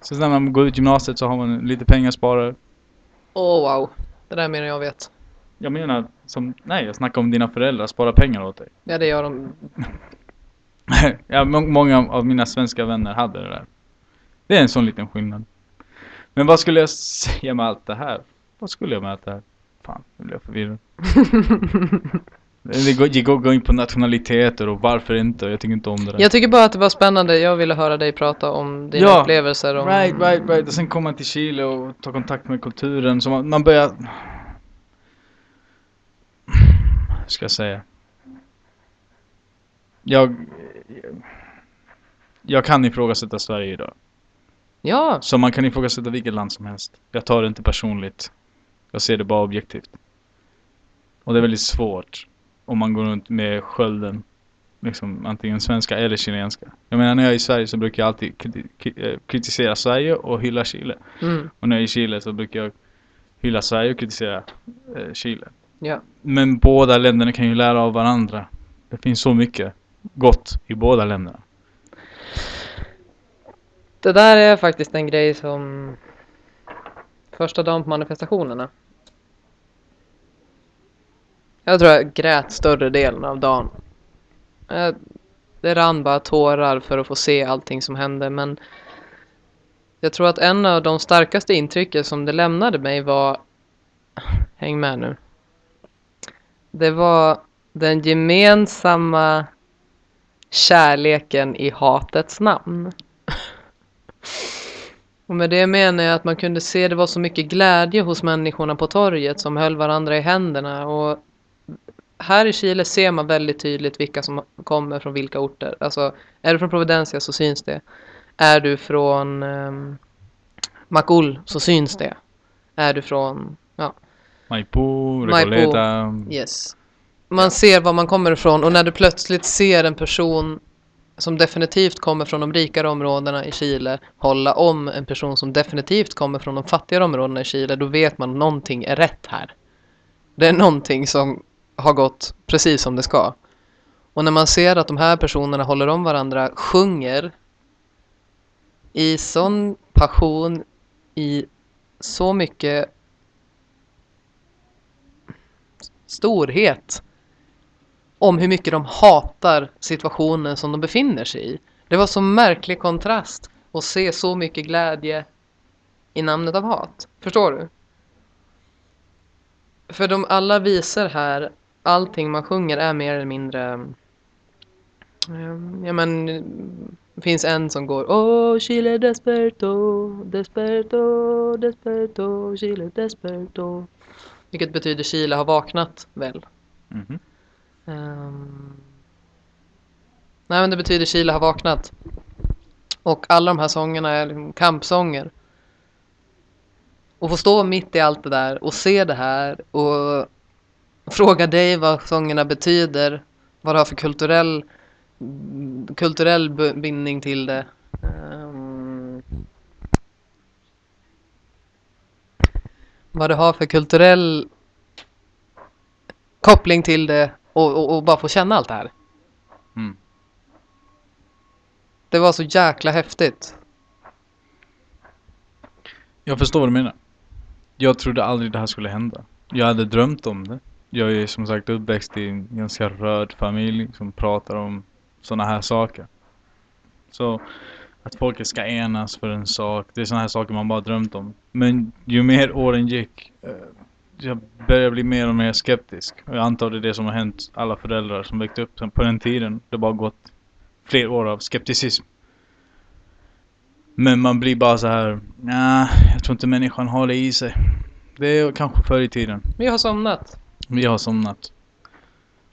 Så när man går ut gymnasiet så har man lite pengar sparade. Åh wow. Det där menar jag vet. Jag menar som, nej jag snackar om dina föräldrar sparar pengar åt dig. Ja det gör de. ja, må- många av mina svenska vänner hade det där. Det är en sån liten skillnad. Men vad skulle jag säga med allt det här? Vad skulle jag med allt det här? Fan, nu blir jag förvirrad. Det går, det går går in på nationaliteter och varför inte. Jag tycker inte om det där. Jag tycker bara att det var spännande. Jag ville höra dig prata om dina Ja, upplevelser. Om... Right, right, right. Och sen kommer man till Chile och tar kontakt med kulturen. Så man, man börjar... Hur ska jag säga? Jag... Jag kan ifrågasätta Sverige idag. Ja, Så man kan ifrågasätta vilket land som helst. Jag tar det inte personligt. Jag ser det bara objektivt. Och det är väldigt svårt om man går runt med skölden. Liksom antingen svenska eller chilenska. Jag menar när jag är i Sverige så brukar jag alltid eh, kritisera Sverige och hylla Chile. mm, Och när jag är i Chile så brukar jag hylla Sverige och kritisera eh, Chile. ja. Men båda länderna kan ju lära av varandra. Det finns så mycket gott i båda länderna. Det där är faktiskt en grej som första dagen på manifestationerna. Jag tror jag grät större delen av dagen. Det rann bara tårar för att få se allting som hände men jag tror att en av de starkaste intrycken som det lämnade mig var Häng med nu. Det var den gemensamma kärleken i hatets namn. Och med det menar jag att man kunde se det var så mycket glädje hos människorna på torget som höll varandra i händerna. Och här i Chile ser man väldigt tydligt vilka som kommer från vilka orter. Alltså, är du från Providencia så syns det. Är du från um, Macul så syns det. Är du från, ja, Maipú. Recoleta. Yes. Man ser var man kommer ifrån och när du plötsligt ser en person som definitivt kommer från de rikare områdena i Chile hålla om en person som definitivt kommer från de fattigare områdena i Chile, då vet man att någonting är rätt här. Det är någonting som har gått precis som det ska. Och när man ser att de här personerna håller om varandra, sjunger i sån passion, i så mycket storhet om hur mycket de hatar situationen som de befinner sig i. Det var så märklig kontrast att se så mycket glädje i namnet av hat. Förstår du? För de alla visar här, allting man sjunger är mer eller mindre eh, Ja men det finns en som går Oh Chile desperto, desperto, desperto, Chile desperto Vilket betyder Chile har vaknat väl? Mhm. Ehm. Nej men det betyder Chile har vaknat. Och alla de här sångerna är liksom kampsånger. Och få stå mitt i allt det där och se det här och fråga dig vad sångerna betyder. Vad det har för kulturell, kulturell bindning till det. Ehm. vad det har för kulturell koppling till det och, och, och bara få känna allt det här. Mm. Det var så jäkla häftigt. Jag förstår vad du menar. Jag trodde aldrig det här skulle hända. Jag hade drömt om det. Jag är som sagt uppväxt i en ganska röd familj som pratar om sådana här saker. Så att folket ska enas för en sak, det är sådana här saker man bara drömt om. Men ju mer åren gick, eh, jag började bli mer och mer skeptisk. Och jag antar det är det som har hänt alla föräldrar som växte upp på den tiden. Det har bara gått fler år av skepticism. Men man blir bara så här, nej, jag tror inte människan har det i sig. Det är kanske förr i tiden. Vi har somnat. Vi har somnat.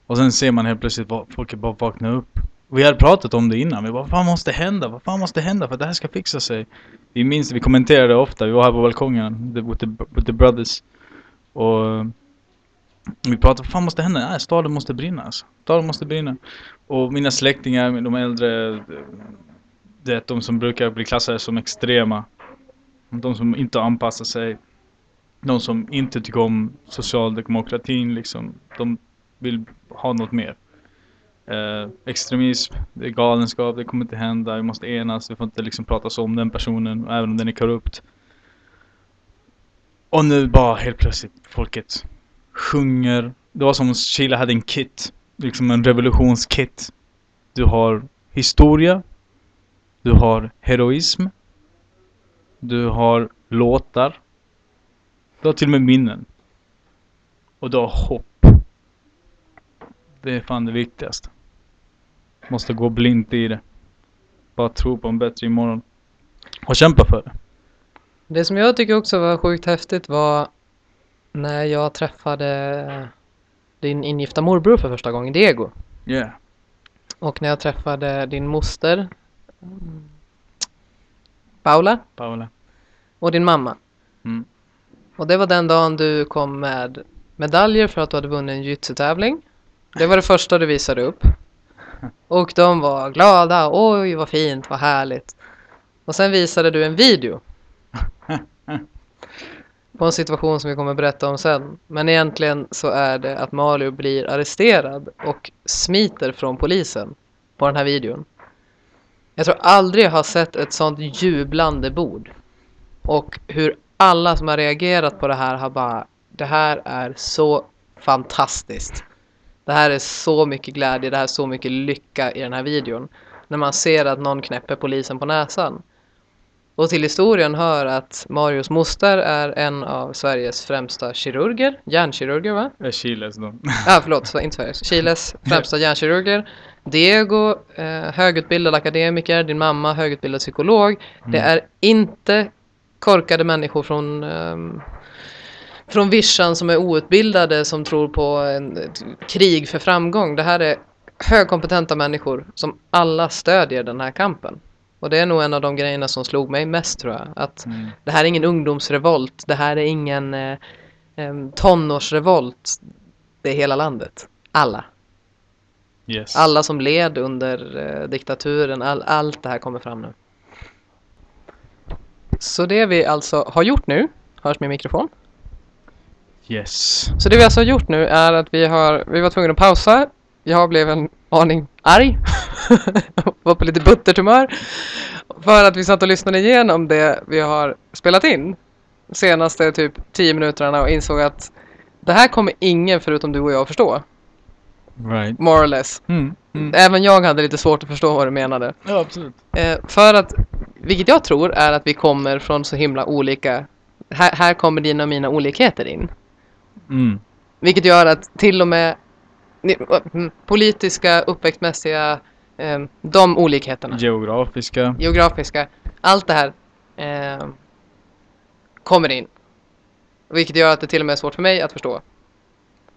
Och sen ser man helt plötsligt folk bara vakna upp. Vi hade pratat om det innan. Vi bara, vad fan måste hända? Vad fan måste hända för att det här ska fixa sig? Vi minns, vi kommenterade ofta. Vi var här på balkongen. The, with, the, with the brothers. Och eh, vi pratade, vad fan måste hända? Nej, staden måste brinna alltså. Staden måste brinna. Och mina släktingar, de äldre, eh, det är de som brukar bli klassade som extrema. De som inte anpassar sig. De som inte tycker om socialdemokratin liksom. De vill ha något mer. Eh, extremism, det är galenskap, det kommer inte hända, vi måste enas, vi får inte liksom prata så om den personen, även om den är korrupt. Och nu bara helt plötsligt, folket sjunger. Det var som om Chile hade en kit, liksom en revolutionskit. Du har historia, du har heroism, du har låtar, du har till och med minnen. Och du har hopp. Det är fan det viktigaste. Måste gå blint i det. Bara tro på en bättre imorgon. Och kämpa för det. Det som jag tycker också var sjukt häftigt var när jag träffade din ingifta morbror för första gången, Diego. Yeah. Och när jag träffade din moster Paula Paula. och din mamma. Mm. Och det var den dagen du kom med medaljer för att du hade vunnit en jujutsu-tävling. Det var det första du visade upp. Och de var glada. Oj, vad fint, vad härligt. Och sen visade du en video på en situation som vi kommer berätta om sen. Men egentligen så är det att Mario blir arresterad och smiter från polisen på den här videon. Jag tror aldrig jag har sett ett sånt jublande bord. Och hur alla som har reagerat på det här har bara Det här är så fantastiskt. Det här är så mycket glädje, det här är så mycket lycka i den här videon. När man ser att någon knäpper polisen på näsan. Och till historien hör att Marios moster är en av Sveriges främsta kirurger, hjärnkirurger va? Det är Chiles då. Ja, ah, förlåt, inte Sveriges. Chiles främsta hjärnkirurger. Diego, eh, högutbildad akademiker, din mamma, högutbildad psykolog. Det Mm. är inte korkade människor från ehm, från vischan som är outbildade som tror på en, krig för framgång. Det här är högkompetenta människor som alla stödjer den här kampen. Och det är nog en av de grejerna som slog mig mest tror jag. Att Mm. det här är ingen ungdomsrevolt. Det här är ingen eh, em, tonårsrevolt. Det är hela landet. Alla. Yes. Alla som led under eh, diktaturen. All, allt det här kommer fram nu. Så det vi alltså har gjort nu. Hörs min mikrofon? Yes. Så det vi alltså har gjort nu är att vi har, vi var tvungna att pausa. Jag blev en aning arg. var på lite buttertumör. För att vi satt och lyssnade igenom det vi har spelat in. Senaste typ 10 minuterna och insåg att det här kommer ingen förutom du och jag förstå. Right. More or less. Mm. Mm. Även jag hade lite svårt att förstå vad du menade. Ja, absolut. Eh, för att, vilket jag tror är att vi kommer från så himla olika, här, här kommer dina och mina olikheter in. Mm. Vilket gör att till och med mm, politiska, uppväxtmässiga, eh, de olikheterna, Geografiska. geografiska, allt det här eh, kommer in. Vilket gör att det till och med är svårt för mig att förstå.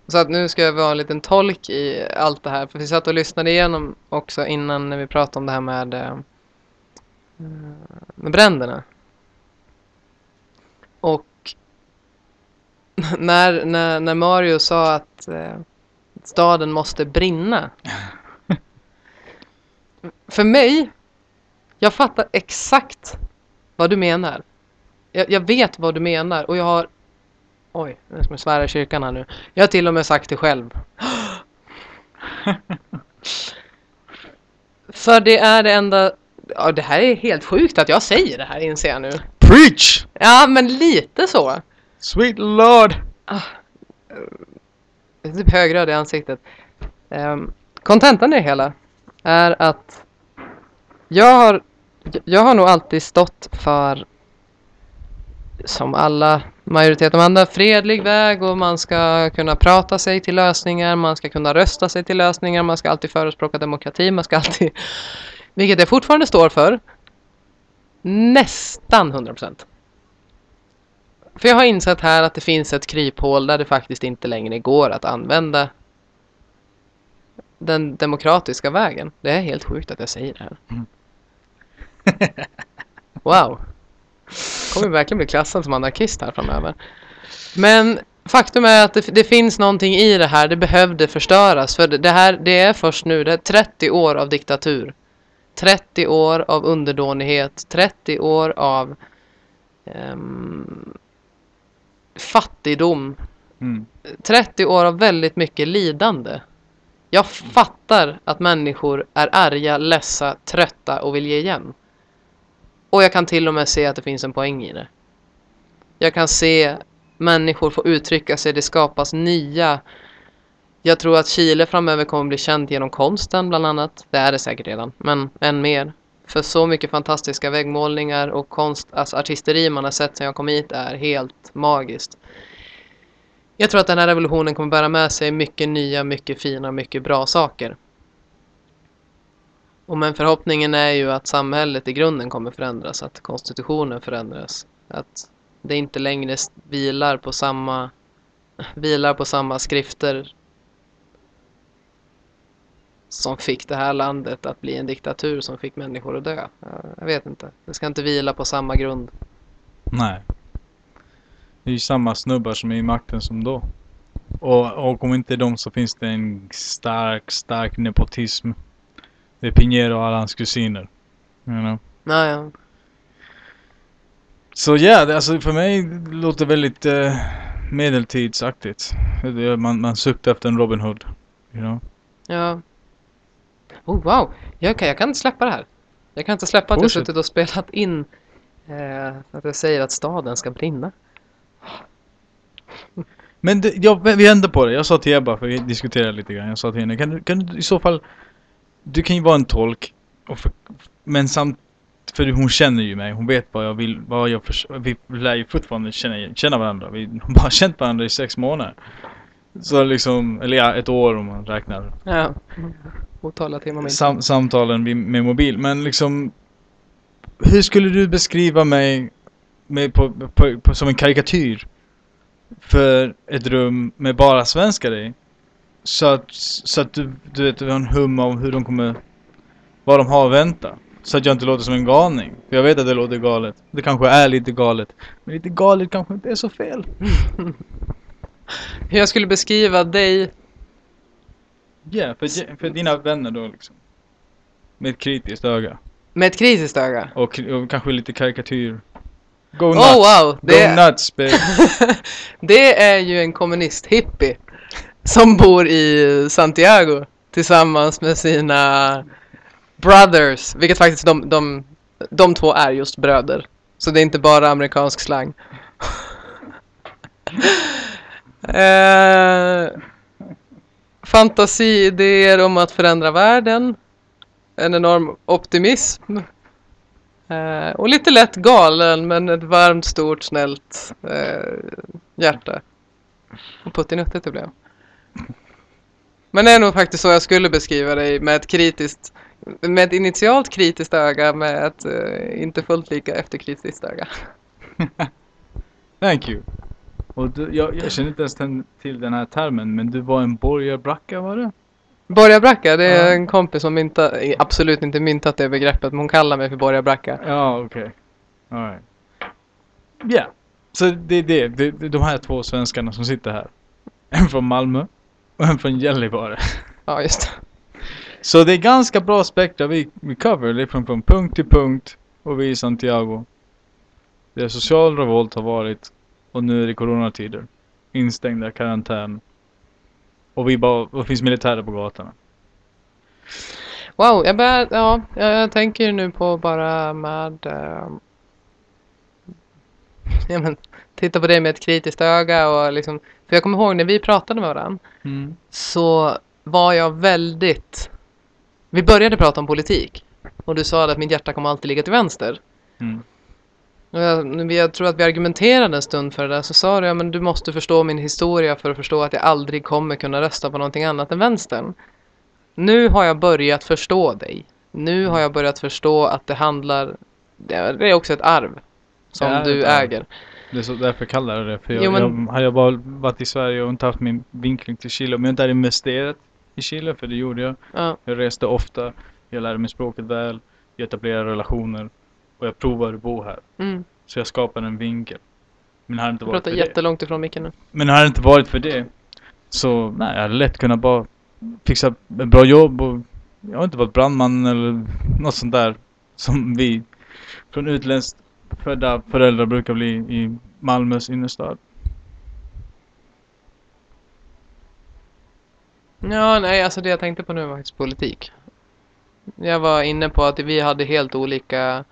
Så att nu ska jag vara en liten tolk i allt det här. För vi satt och lyssnade igenom också innan när vi pratade om det här med, eh, med bränderna. Och när, när, när Mario sa att eh, staden måste brinna. För mig, jag fattar exakt vad du menar. Jag, jag vet vad du menar och jag har Oj, nu ska jag svära i kyrkan här nu. Jag har till och med sagt det själv. För det är det enda... Ja, det här är helt sjukt att jag säger det här inser jag nu. Preach! Ja, men lite så. Sweet Lord! Jag är typ högröd i ansiktet. Um, kontentan i det hela är att jag har, jag har nog alltid stått för som alla majoritet av andra fredlig väg och man ska kunna prata sig till lösningar, man ska kunna rösta sig till lösningar, man ska alltid förespråka demokrati, man ska alltid, vilket jag fortfarande står för, nästan 100%. För jag har insett här att det finns ett kryphål där det faktiskt inte längre går att använda den demokratiska vägen. Det är helt sjukt att jag säger det här. Mm. Wow. Kommer verkligen bli klassad som anarkist här framöver. Men faktum är att det, det finns någonting i det här. Det behövde förstöras. För det här, det är först nu, det är 30 år av diktatur. 30 år av underdånighet. 30 år av ehm, fattigdom. Mm. 30 år av väldigt mycket lidande. Jag fattar att människor är arga, ledsa, trötta och vill ge igen. Och jag kan till och med se att det finns en poäng i det. Jag kan se människor få uttrycka sig, det skapas nya. Jag tror att Chile framöver kommer bli känt genom konsten bland annat. Det är det säkert redan, men än mer. För så mycket fantastiska väggmålningar och konst, alltså artisteri man har sett sedan jag kom hit är helt magiskt. Jag tror att den här revolutionen kommer bära med sig mycket nya, mycket fina, mycket bra saker. Och men förhoppningen är ju att samhället i grunden kommer förändras, att konstitutionen förändras. Att det inte längre vilar på samma, vilar på samma skrifter som fick det här landet att bli en diktatur som fick människor att dö. Ja, Jag vet inte. Det ska inte vila på samma grund. Nej. Det är ju samma snubbar som är i makten som då. Och, och om inte de så finns det en stark, stark nepotism. Det är Pinheiro och alla hans kusiner. You know? Ja, ja. Så ja, det, alltså för mig det låter väldigt eh, medeltidsaktigt. Det, man, man suktar efter en Robin Hood. You know? Ja. Oh wow, jag kan, jag kan inte släppa det här. Jag kan inte släppa att jag Fortsätt. suttit och spelat in eh, att jag säger att staden ska brinna. Men det, jag, vi vände på det. Jag sa till Ebba, för vi diskuterade lite grann. Jag sa till henne, kan du, kan du i så fall... Du kan ju vara en tolk. Och för, men samt... För hon känner ju mig. Hon vet vad jag vill. Vad jag förs- vi lär ju fortfarande känna, känna varandra. Vi har bara känt varandra i sex månader. Så liksom, eller ja, ett år om man räknar Ja. Otaliga timmar med sam, samtalen med mobil. Men liksom... Hur skulle du beskriva mig med, på, på, på, som en karikatyr? För ett rum med bara svenskar i? Så att, så att du, du vet, du har en hum om hur de kommer... Vad de har att vänta. Så att jag inte låter som en galning. För jag vet att det låter galet. Det kanske är lite galet. Men lite galet kanske inte är så fel. Hur jag skulle beskriva dig Ja, för, för dina vänner då liksom. Med ett kritiskt öga. med ett kritiskt öga. Och, och kanske lite karikatyr. Go nuts! Oh wow! Det, Go nuts baby! det är ju en kommunist-hippie som bor i Santiago tillsammans med sina brothers, vilket faktiskt de, de, de två är just bröder. Så det är inte bara amerikansk slang. eh, fantasiidéer om att förändra världen. En enorm optimism. Eh, och lite lätt galen men ett varmt, stort, snällt eh, hjärta. Och puttinuttigt det blev. Men det är nog faktiskt så jag skulle beskriva dig med ett kritiskt med ett initialt kritiskt öga med ett eh, inte fullt lika efterkritiskt öga. Thank you. Och du, jag, jag känner inte ens till den här termen, men du var en borgarbracka var det? Borgarbracka, det är Ja. en kompis som mynta, absolut inte myntat det begreppet, men hon kallar mig för borgarbracka. Ja, okej. Alright. Ja. Så det är det, det, det är de här två svenskarna som sitter här. En från Malmö och en från Gällivare. Ja, just det. Så det är ganska bra spektra vi, vi cover. Är från, punkt till punkt. Och vi i Santiago. Det är social revolt har varit. Och nu är det coronatider. Instängda, karantän. Och vi bara, och finns militärer på gatorna. Wow, jag, börjar, ja, jag, jag tänker nu på bara med... Eh, ja, men, titta på det med ett kritiskt öga och liksom... För jag kommer ihåg när vi pratade med varandra Mm. så var jag väldigt... Vi började prata om politik och du sa att mitt hjärta kommer alltid ligga till vänster. Mm. Jag, jag tror att vi argumenterade en stund för det där så sa du ja, men du måste förstå min historia för att förstå att jag aldrig kommer kunna rösta på någonting annat än vänstern. Nu har jag börjat förstå dig. Nu har jag börjat förstå att det handlar, det är också ett arv som du äger. Det är så därför jag kallar det det. För jag, Jo, men- jag, hade jag bara varit i Sverige och inte haft min vinkling till Chile. Om jag inte hade investerat i Chile, för det gjorde jag. Ja, Jag reste ofta. Jag lärde mig språket väl. Jag etablerade relationer. Och jag provade att bo här. mm. Så jag skapade en vinkel. Men hade inte Du varit pratar för det. jättelångt ifrån micken nu. Men hade det inte varit för det. Så nej, jag hade lätt kunnat bara fixa ett bra jobb och jag har inte varit brandman eller något sånt där. Som vi från utländskt födda föräldrar brukar bli i Malmös innerstad. Ja, nej, alltså det jag tänkte på nu var faktiskt politik. Jag var inne på att vi hade helt olika...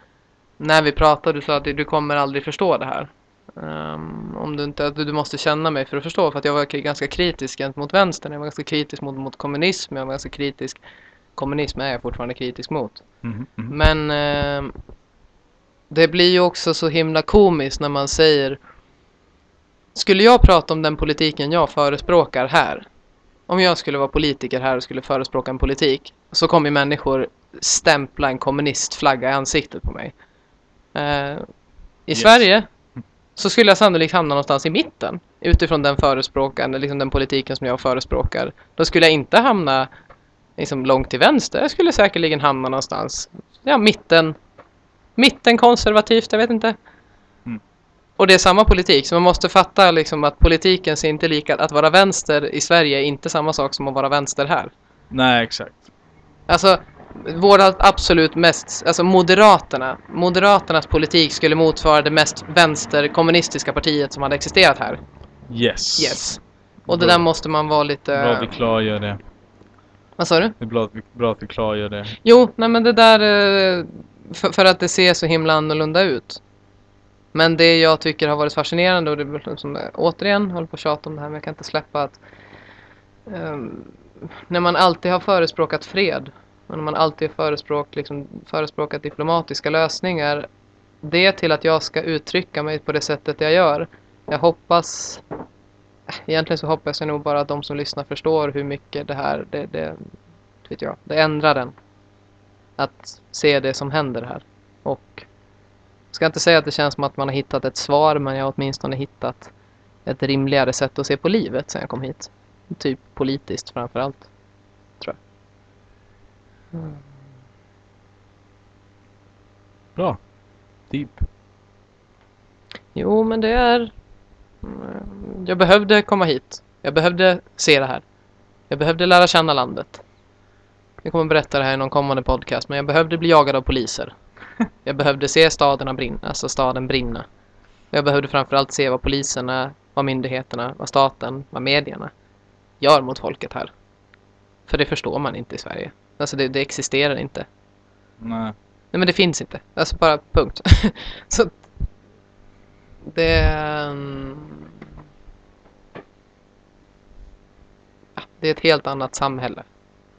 När vi pratade så att du kommer aldrig förstå det här. Ehm, om du inte, att du måste känna mig för att förstå. För att jag var ganska kritisk gentemot vänstern. Jag var ganska kritisk mot, mot kommunism. Jag var ganska kritisk. Kommunism är jag fortfarande kritisk mot. Mhm, mhm. Men ehm, det blir ju också så himla komiskt när man säger skulle jag prata om den politiken jag förespråkar här, om jag skulle vara politiker här och skulle förespråka en politik, så kommer människor stämpla en kommunistflagga i ansiktet på mig. Eh, I Yes. Sverige så skulle jag sannolikt hamna någonstans i mitten utifrån den förespråkan, liksom den politiken som jag förespråkar. Då skulle jag inte hamna liksom långt till vänster. Jag skulle säkerligen hamna någonstans, ja mitten, mitten konservativt, jag vet inte. Mm. Och det är samma politik, så man måste fatta liksom att politiken ser inte lika, att vara vänster i Sverige är inte samma sak som att vara vänster här. Nej, exakt. Alltså, våra absolut mest, alltså Moderaterna, Moderaternas politik skulle motsvara det mest vänsterkommunistiska partiet som hade existerat här. Yes. Yes. Och det Bra. där måste man vara lite... Bra att vi klargör det. Vad sa du? Det är bra att vi, bra att vi klargör det. Jo, nej men det där... eh, För, för att det ser så himla annorlunda ut. Men det jag tycker har varit fascinerande och det är som, återigen, håller på att tjata om det här men jag kan inte släppa att ehm, när man alltid har förespråkat fred men om man alltid förespråk, liksom, förespråkat diplomatiska lösningar det till att jag ska uttrycka mig på det sättet jag gör. Jag hoppas Egentligen så hoppas jag nog bara att de som lyssnar förstår hur mycket det här det, det, vet jag, det ändrar den att se det som händer här. Och jag ska inte säga att det känns som att man har hittat ett svar, men jag har åtminstone hittat ett rimligare sätt att se på livet sen jag kom hit. Typ politiskt framför allt, jag. Bra. Deep. Jo, men det är... Mm, Jag behövde komma hit. Jag behövde se det här. Jag behövde lära känna landet. Jag kommer berätta det här i någon kommande podcast, men jag behövde bli jagad av poliser. Jag behövde se staden brinna, alltså staden brinna. Jag behövde framförallt se vad poliserna, vad myndigheterna, vad staten, vad medierna gör mot folket här. För det förstår man inte i Sverige. Alltså det, det existerar inte. Nej. Nej men det finns inte. Alltså bara punkt. Så det... mm, ja, Det är ett helt annat samhälle.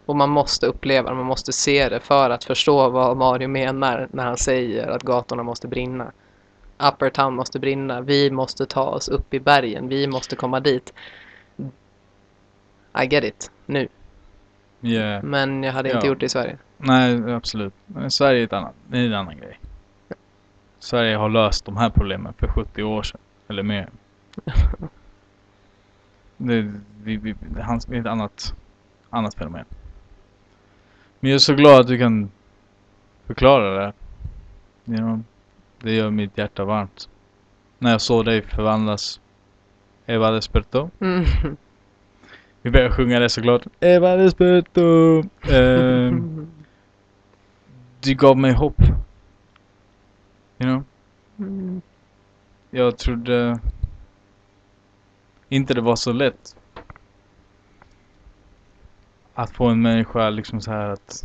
Och man måste uppleva det, man måste se det för att förstå vad Mario menar när han säger att gatorna måste brinna. Upper Town måste brinna, vi måste ta oss upp i bergen, vi måste komma dit. I get it, nu. Yeah. Men jag hade inte Ja. gjort det i Sverige. Nej, absolut. Men Sverige är, ett annat, det är en annan grej. Sverige har löst de här problemen för 70 år sedan. Eller mer. Det, vi, vi, det är ett annat, annat fenomen. Men jag är så glad att du kan förklara det. You know, det gör mitt hjärta varmt. När jag såg dig förvandlas. Eva Desperto. Mm. Vi börjar sjunga det såklart. Eva Desperto. Ehm, du gav mig hopp. You know? Mm. Jag trodde inte det var så lätt. Att få en människa liksom så här att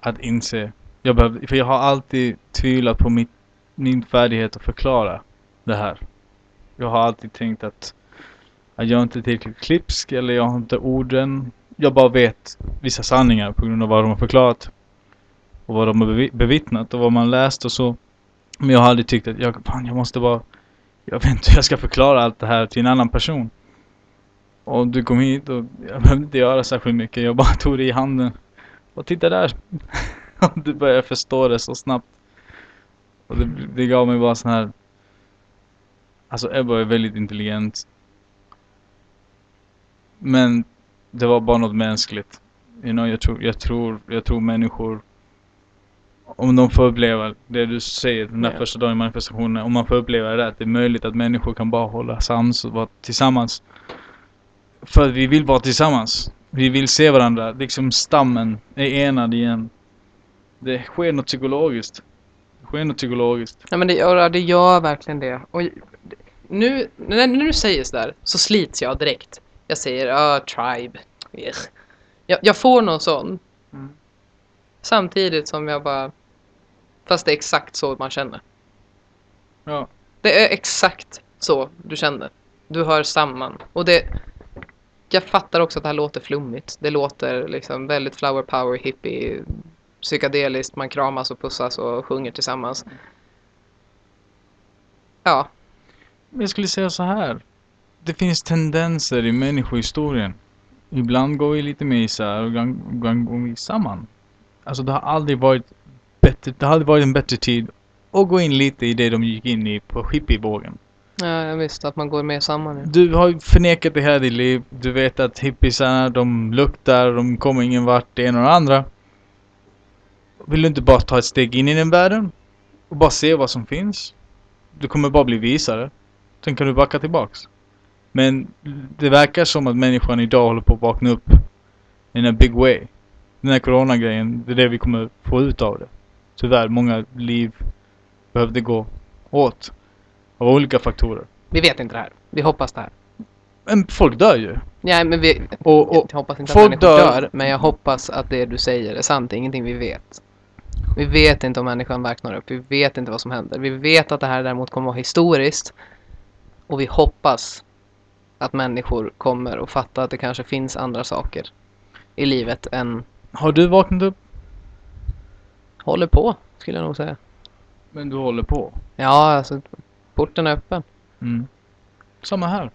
att inse. Jag behövde, för jag har alltid tvivlat på mitt, min färdighet att förklara det här. Jag har alltid tänkt att, att jag inte är tillräckligt klipsk eller jag har inte orden. Jag bara vet vissa sanningar på grund av vad de har förklarat. Och vad de har bevittnat och vad man läst och så. Men jag har aldrig tyckt att jag, fan, jag måste bara Jag vet inte hur jag ska förklara allt det här till en annan person. Och du kom hit och jag behövde inte göra särskilt mycket. Jag bara tog dig i handen. Och titta där. och du började förstå det så snabbt. Och det, det gav mig bara sån här Alltså Ebba är väldigt intelligent. Men det var bara något mänskligt. You know, jag, tror, jag, tror, jag tror människor om de får uppleva det du säger den där Ja. första dagen i manifestationen. Om man får uppleva det att det är möjligt att människor kan bara hålla sams och vara tillsammans. För vi vill vara tillsammans. Vi vill se varandra. Liksom stammen är enad igen. Det sker något psykologiskt. Det sker något psykologiskt. Ja men det, ja, det gör verkligen det. Och nu, när, när du säger sådär så slits jag direkt. Jag säger ja, tribe. Ugh. Jag, jag får någon sån. Mm. Samtidigt som jag bara... Fast det är exakt så man känner. Ja. Det är exakt så du känner. Du hör samman. Och det... Jag fattar också att det här låter flummigt. Det låter liksom väldigt flower power, hippie, psykedeliskt. Man kramas och pussas och sjunger tillsammans. Ja, Jag skulle säga så här. Det finns tendenser i människohistorien. Ibland går vi lite mer isär och ibland ibland går vi samman. Alltså det har aldrig varit bättre, det har aldrig varit en bättre tid att gå in lite i det de gick in i på hippievågen. Ja, jag visste att man går med samman nu. Du har ju förnekat det hela ditt liv. Du vet att hippiesarna, de luktar, de kommer ingen vart, det ena och det andra. Vill du inte bara ta ett steg in i den världen? Och bara se vad som finns? Du kommer bara bli visare. Sen kan du backa tillbaks. Men det verkar som att människan idag håller på att vakna upp. In a big way. Den här coronagrejen, det är det vi kommer få ut av det. Tyvärr, många liv behövde gå åt. Av olika faktorer. Vi vet inte det här. Vi hoppas det här. Men folk dör ju. Ja, men vi, Och, och jag hoppas inte folk att människor dör. dör. men jag hoppas att det du säger är sant. Det är ingenting vi vet. Vi vet inte om människan vaknar upp. Vi vet inte vad som händer. Vi vet att det här däremot kommer att vara historiskt. Och vi hoppas att människor kommer att fatta att det kanske finns andra saker i livet än har du vaknat upp? håller på, skulle jag nog säga. Men du håller på. Ja, alltså porten är öppen. Mm. Samma här.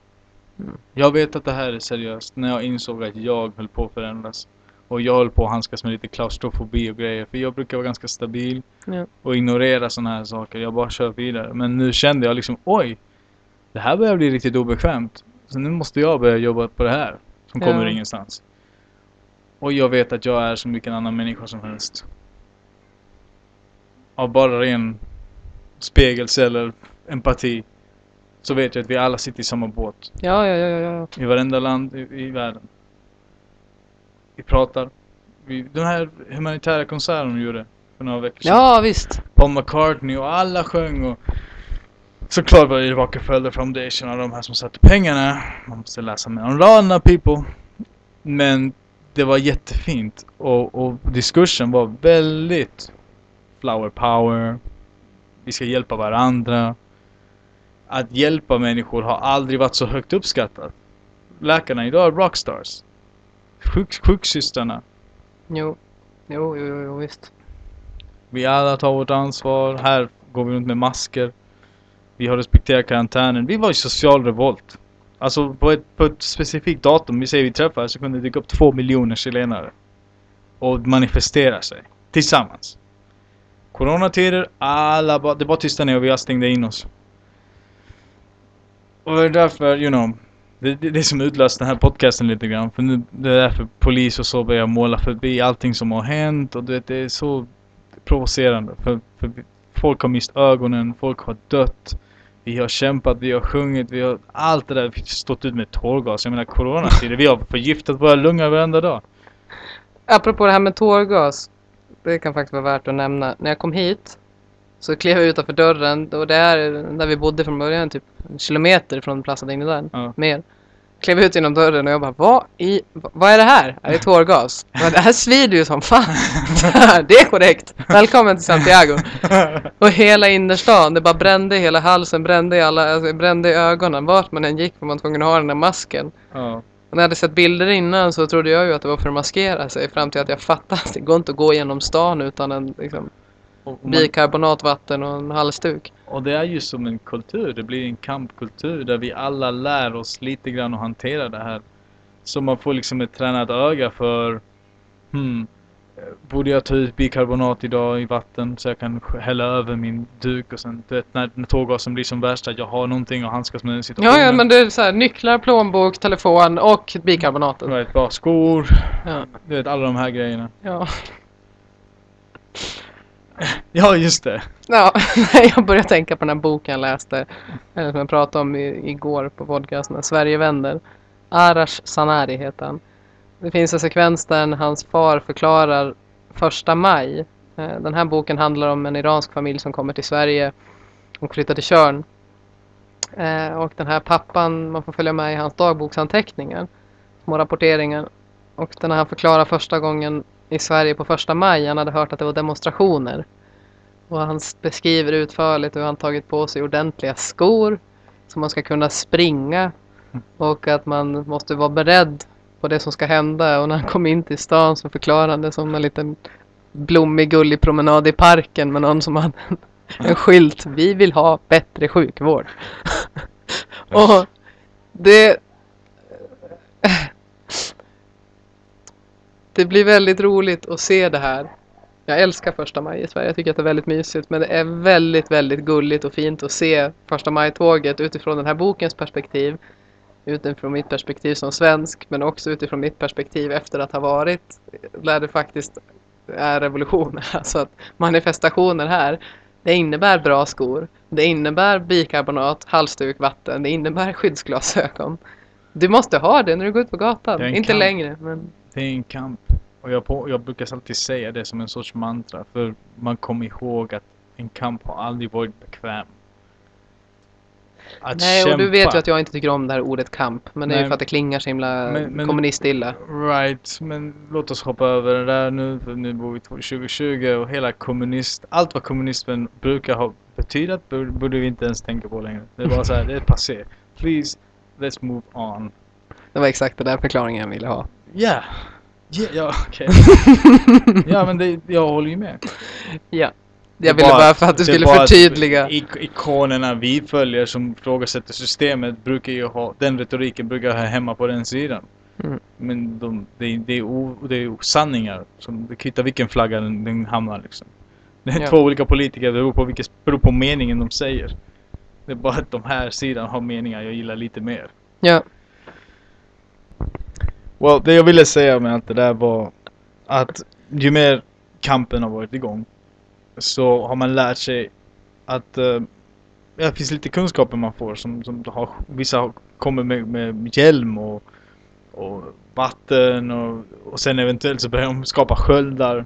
Mm. Jag vet att det här är seriöst. När jag insåg att jag höll på att förändras. Och jag höll på att handskas med lite klaustrofobi och grejer. För jag brukar vara ganska stabil. Ja. Och ignorera sådana här saker. Jag bara kör vidare. Men nu kände jag liksom oj. Det här börjar bli riktigt obekvämt. Så nu måste jag börja jobba på det här. Som Ja. kommer ingenstans. Och jag vet att jag är som vilken annan människa som helst. Av bara ren spegelse eller empati. Så vet jag att vi alla sitter i samma båt. Ja, ja, ja, ja. I varenda land i, i världen. Vi pratar. Vi, den här humanitära konserten de gjorde för några veckor sedan. Ja, visst. Paul McCartney och alla sjöng och såklart var det Rockefeller Foundation och de här som satte pengarna. Man måste läsa mellan raderna people. Men det var jättefint och, och diskursen var väldigt flower power. Vi ska hjälpa varandra. Att hjälpa människor har aldrig varit så högt uppskattat. Läkarna idag är rockstars. Sjuk, sjuksystrarna. Jo. Jo, jo, jo, jo, visst. Vi alla tar vårt ansvar. Här går vi runt med masker. Vi har respekterat karantänen. Vi var i social revolt. Alltså på ett, på ett specifikt datum, vi säger vi träffades, så kunde det dyka upp två miljoner chilenare. Och manifestera sig. Tillsammans. Coronatider, alla bara, det bara tystade ner och vi alla stängde in oss. Och det är därför, you know. Det, det, det som utlöst den här podcasten lite grann. För nu, det är därför polis och så börjar måla förbi allting som har hänt. Och du vet, det är så provocerande. För, för folk har mist ögonen, folk har dött. Vi har kämpat, vi har sjungit, vi har allt det där. Vi har stått ut med tårgas. Jag menar coronatider, vi har förgiftat våra lungor varenda dag. Apropå det här med tårgas. Det kan faktiskt vara värt att nämna. När jag kom hit så klev jag utanför dörren och det är där vi bodde från början, typ en kilometer från Plaza Dignidad. Ja. Mer. Klev ut genom dörren och jag bara, vad i, vad är det här? Är det tårgas? Bara, det här svider ju som fan. det är korrekt. Välkommen till Santiago. Och hela innerstan, det bara brände i hela halsen, brände i alla, alltså, brände i ögonen. Vart man än gick var man tvungen att ha den där masken. ja. Och när jag hade sett bilder innan så trodde jag ju att det var för att maskera sig fram till att jag fattade att det går inte att gå genom stan utan en liksom, man, bikarbonatvatten och en halsduk. och det är ju som en kultur, det blir en kampkultur där vi alla lär oss lite grann att hantera det här. Så man får liksom ett tränat öga för hmm, Borde jag ta ut bikarbonat idag i vatten så jag kan hälla över min duk och sen du vet, när, när tårgasen blir som värst att jag har någonting att handskas med den situationen. Ja, ja, men det är så här, nycklar, plånbok, telefon och bikarbonatet. Right, bra skor, Ja, du vet alla de här grejerna. ja. Ja just det. ja. jag började tänka på den här boken jag läste, eller som jag pratade om i, igår på podcasten, Sverige vänder. Arash Sanari heter han. Det finns en sekvens där hans far förklarar första maj. Eh, den här boken handlar om en iransk familj som kommer till Sverige och flyttar till Tjörn. Eh, och den här pappan, man får följa med i hans dagboksanteckningar, små rapporteringar. Och den här han förklarar första gången i Sverige på första maj, han hade hört att det var demonstrationer. Och han beskriver utförligt hur han tagit på sig ordentliga skor så man ska kunna springa och att man måste vara beredd på det som ska hända. Och när han kom in till stan så förklarade han det som en liten blommig gullig promenad i parken med någon som hade en, en skylt. Vi vill ha bättre sjukvård. Och det... Det blir väldigt roligt att se det här. Jag älskar första maj i Sverige. Jag tycker att det är väldigt mysigt. Men det är väldigt, väldigt gulligt och fint att se första maj-tåget utifrån den här bokens perspektiv. Utifrån mitt perspektiv som svensk. Men också utifrån mitt perspektiv efter att ha varit där det faktiskt är revolution. Alltså att manifestationer här. Det innebär bra skor. Det innebär bikarbonat, halsduk, vatten. Det innebär skyddsglasögon. Du måste ha det när du går ut på gatan. Inte längre, men Det är en kamp. Och jag, på, jag brukar alltid säga det som en sorts mantra. För man kommer ihåg att en kamp har aldrig varit bekväm. Att Nej, och du vet kämpa- ju att jag inte tycker om det här ordet kamp. Men det är ju Nej. för att det klingar så himla Men- men- kommunistilla. Right, men låt oss hoppa över det där nu. För nu bor vi 2020 och hela kommunist... Allt vad kommunismen brukar ha betydat borde vi inte ens tänka på längre. Det är bara så här, det är passé. Please, let's move on. Det var exakt den där förklaringen jag ville ha. Ja. Ja, ja okej. ja, men det, jag håller ju med. Ja. Jag ville bara för att du skulle förtydliga. Ik ikonerna vi följer som ifrågasätter systemet brukar ju ha, den retoriken brukar ha hemma på den sidan. Mm. Men de, det, är- det, är o, det är sanningar. Som, det kvittar vilken flagga den, den hamnar liksom. Det är Ja. två olika politiker, det beror på, vilket, beror på meningen de säger. Det är bara att de här sidan har meningar jag gillar lite mer. Ja. Well, det jag ville säga med allt det där var att ju mer kampen har varit igång så har man lärt sig att ja, det finns lite kunskaper man får som, som har, vissa kommer med, med hjälm och, och vatten och, och sen eventuellt så börjar de skapa sköldar,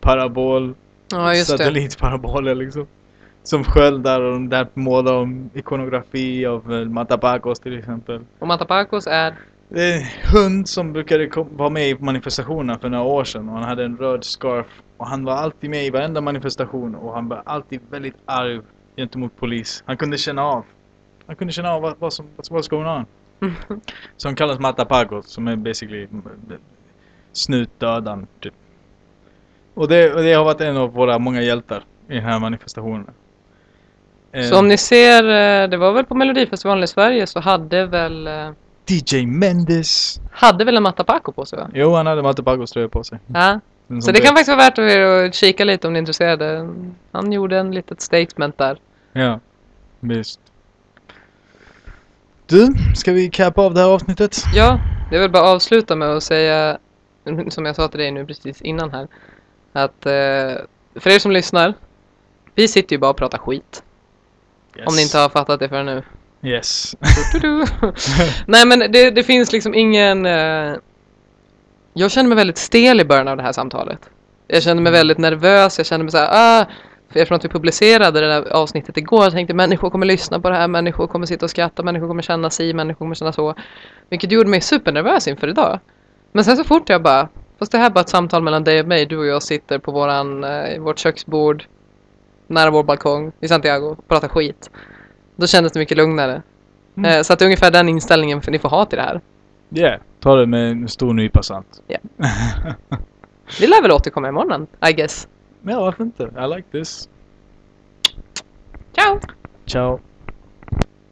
parabol, Ja, satellitparaboler liksom. Som sköldar och de där målar de ikonografi av eh, Matapacos till exempel. Och Matapacos är... Det är en hund som brukade vara med i manifestationerna för några år sedan och han hade en röd scarf och han var alltid med i varenda manifestation och han var alltid väldigt arg gentemot polis. Han kunde känna av. Han kunde känna av vad, vad som vad going on. Som kallas Matapagos som är basically snutdödaren typ. Och det, och det har varit en av våra många hjältar i den här manifestationen. Eh, Så om ni ser, eh, det var väl på Melodifestivalen i Sverige så hade väl... DJ Mendes. Hade väl en Matapaco på sig va? Jo, han hade Matapagos tröja på sig. Ja. Så det kan faktiskt vara värt att, er att kika lite om ni är intresserade. Han gjorde en litet statement där. Ja, visst. Du, ska vi cappa av det här avsnittet? Ja, jag vill bara avsluta med att säga, som jag sa till dig nu precis innan här, att eh, för er som lyssnar, vi sitter ju bara och pratar skit. Yes. Om ni inte har fattat det förrän nu. Yes. Nej men det, det finns liksom ingen... Eh, jag kände mig väldigt stel i början av det här samtalet. Jag kände mig väldigt nervös, jag kände mig såhär, ah, för eftersom att vi publicerade det där avsnittet igår, jag tänkte människor kommer lyssna på det här, människor kommer sitta och skratta, människor kommer känna si, människor kommer känna så. Vilket gjorde mig supernervös inför idag. Men sen så fort jag bara, fast det här är bara ett samtal mellan dig och mig, du och jag sitter på våran, eh, vårt köksbord, nära vår balkong i Santiago, och pratar skit. Då kändes det mycket lugnare. Mm. Eh, Så att det är ungefär den inställningen för ni får ha till det här. Yeah, ta det med en stor nypa salt. Ja. Vi lär väl återkomma imorgon, I guess. Ja, varför inte? I like this. Ciao! Ciao.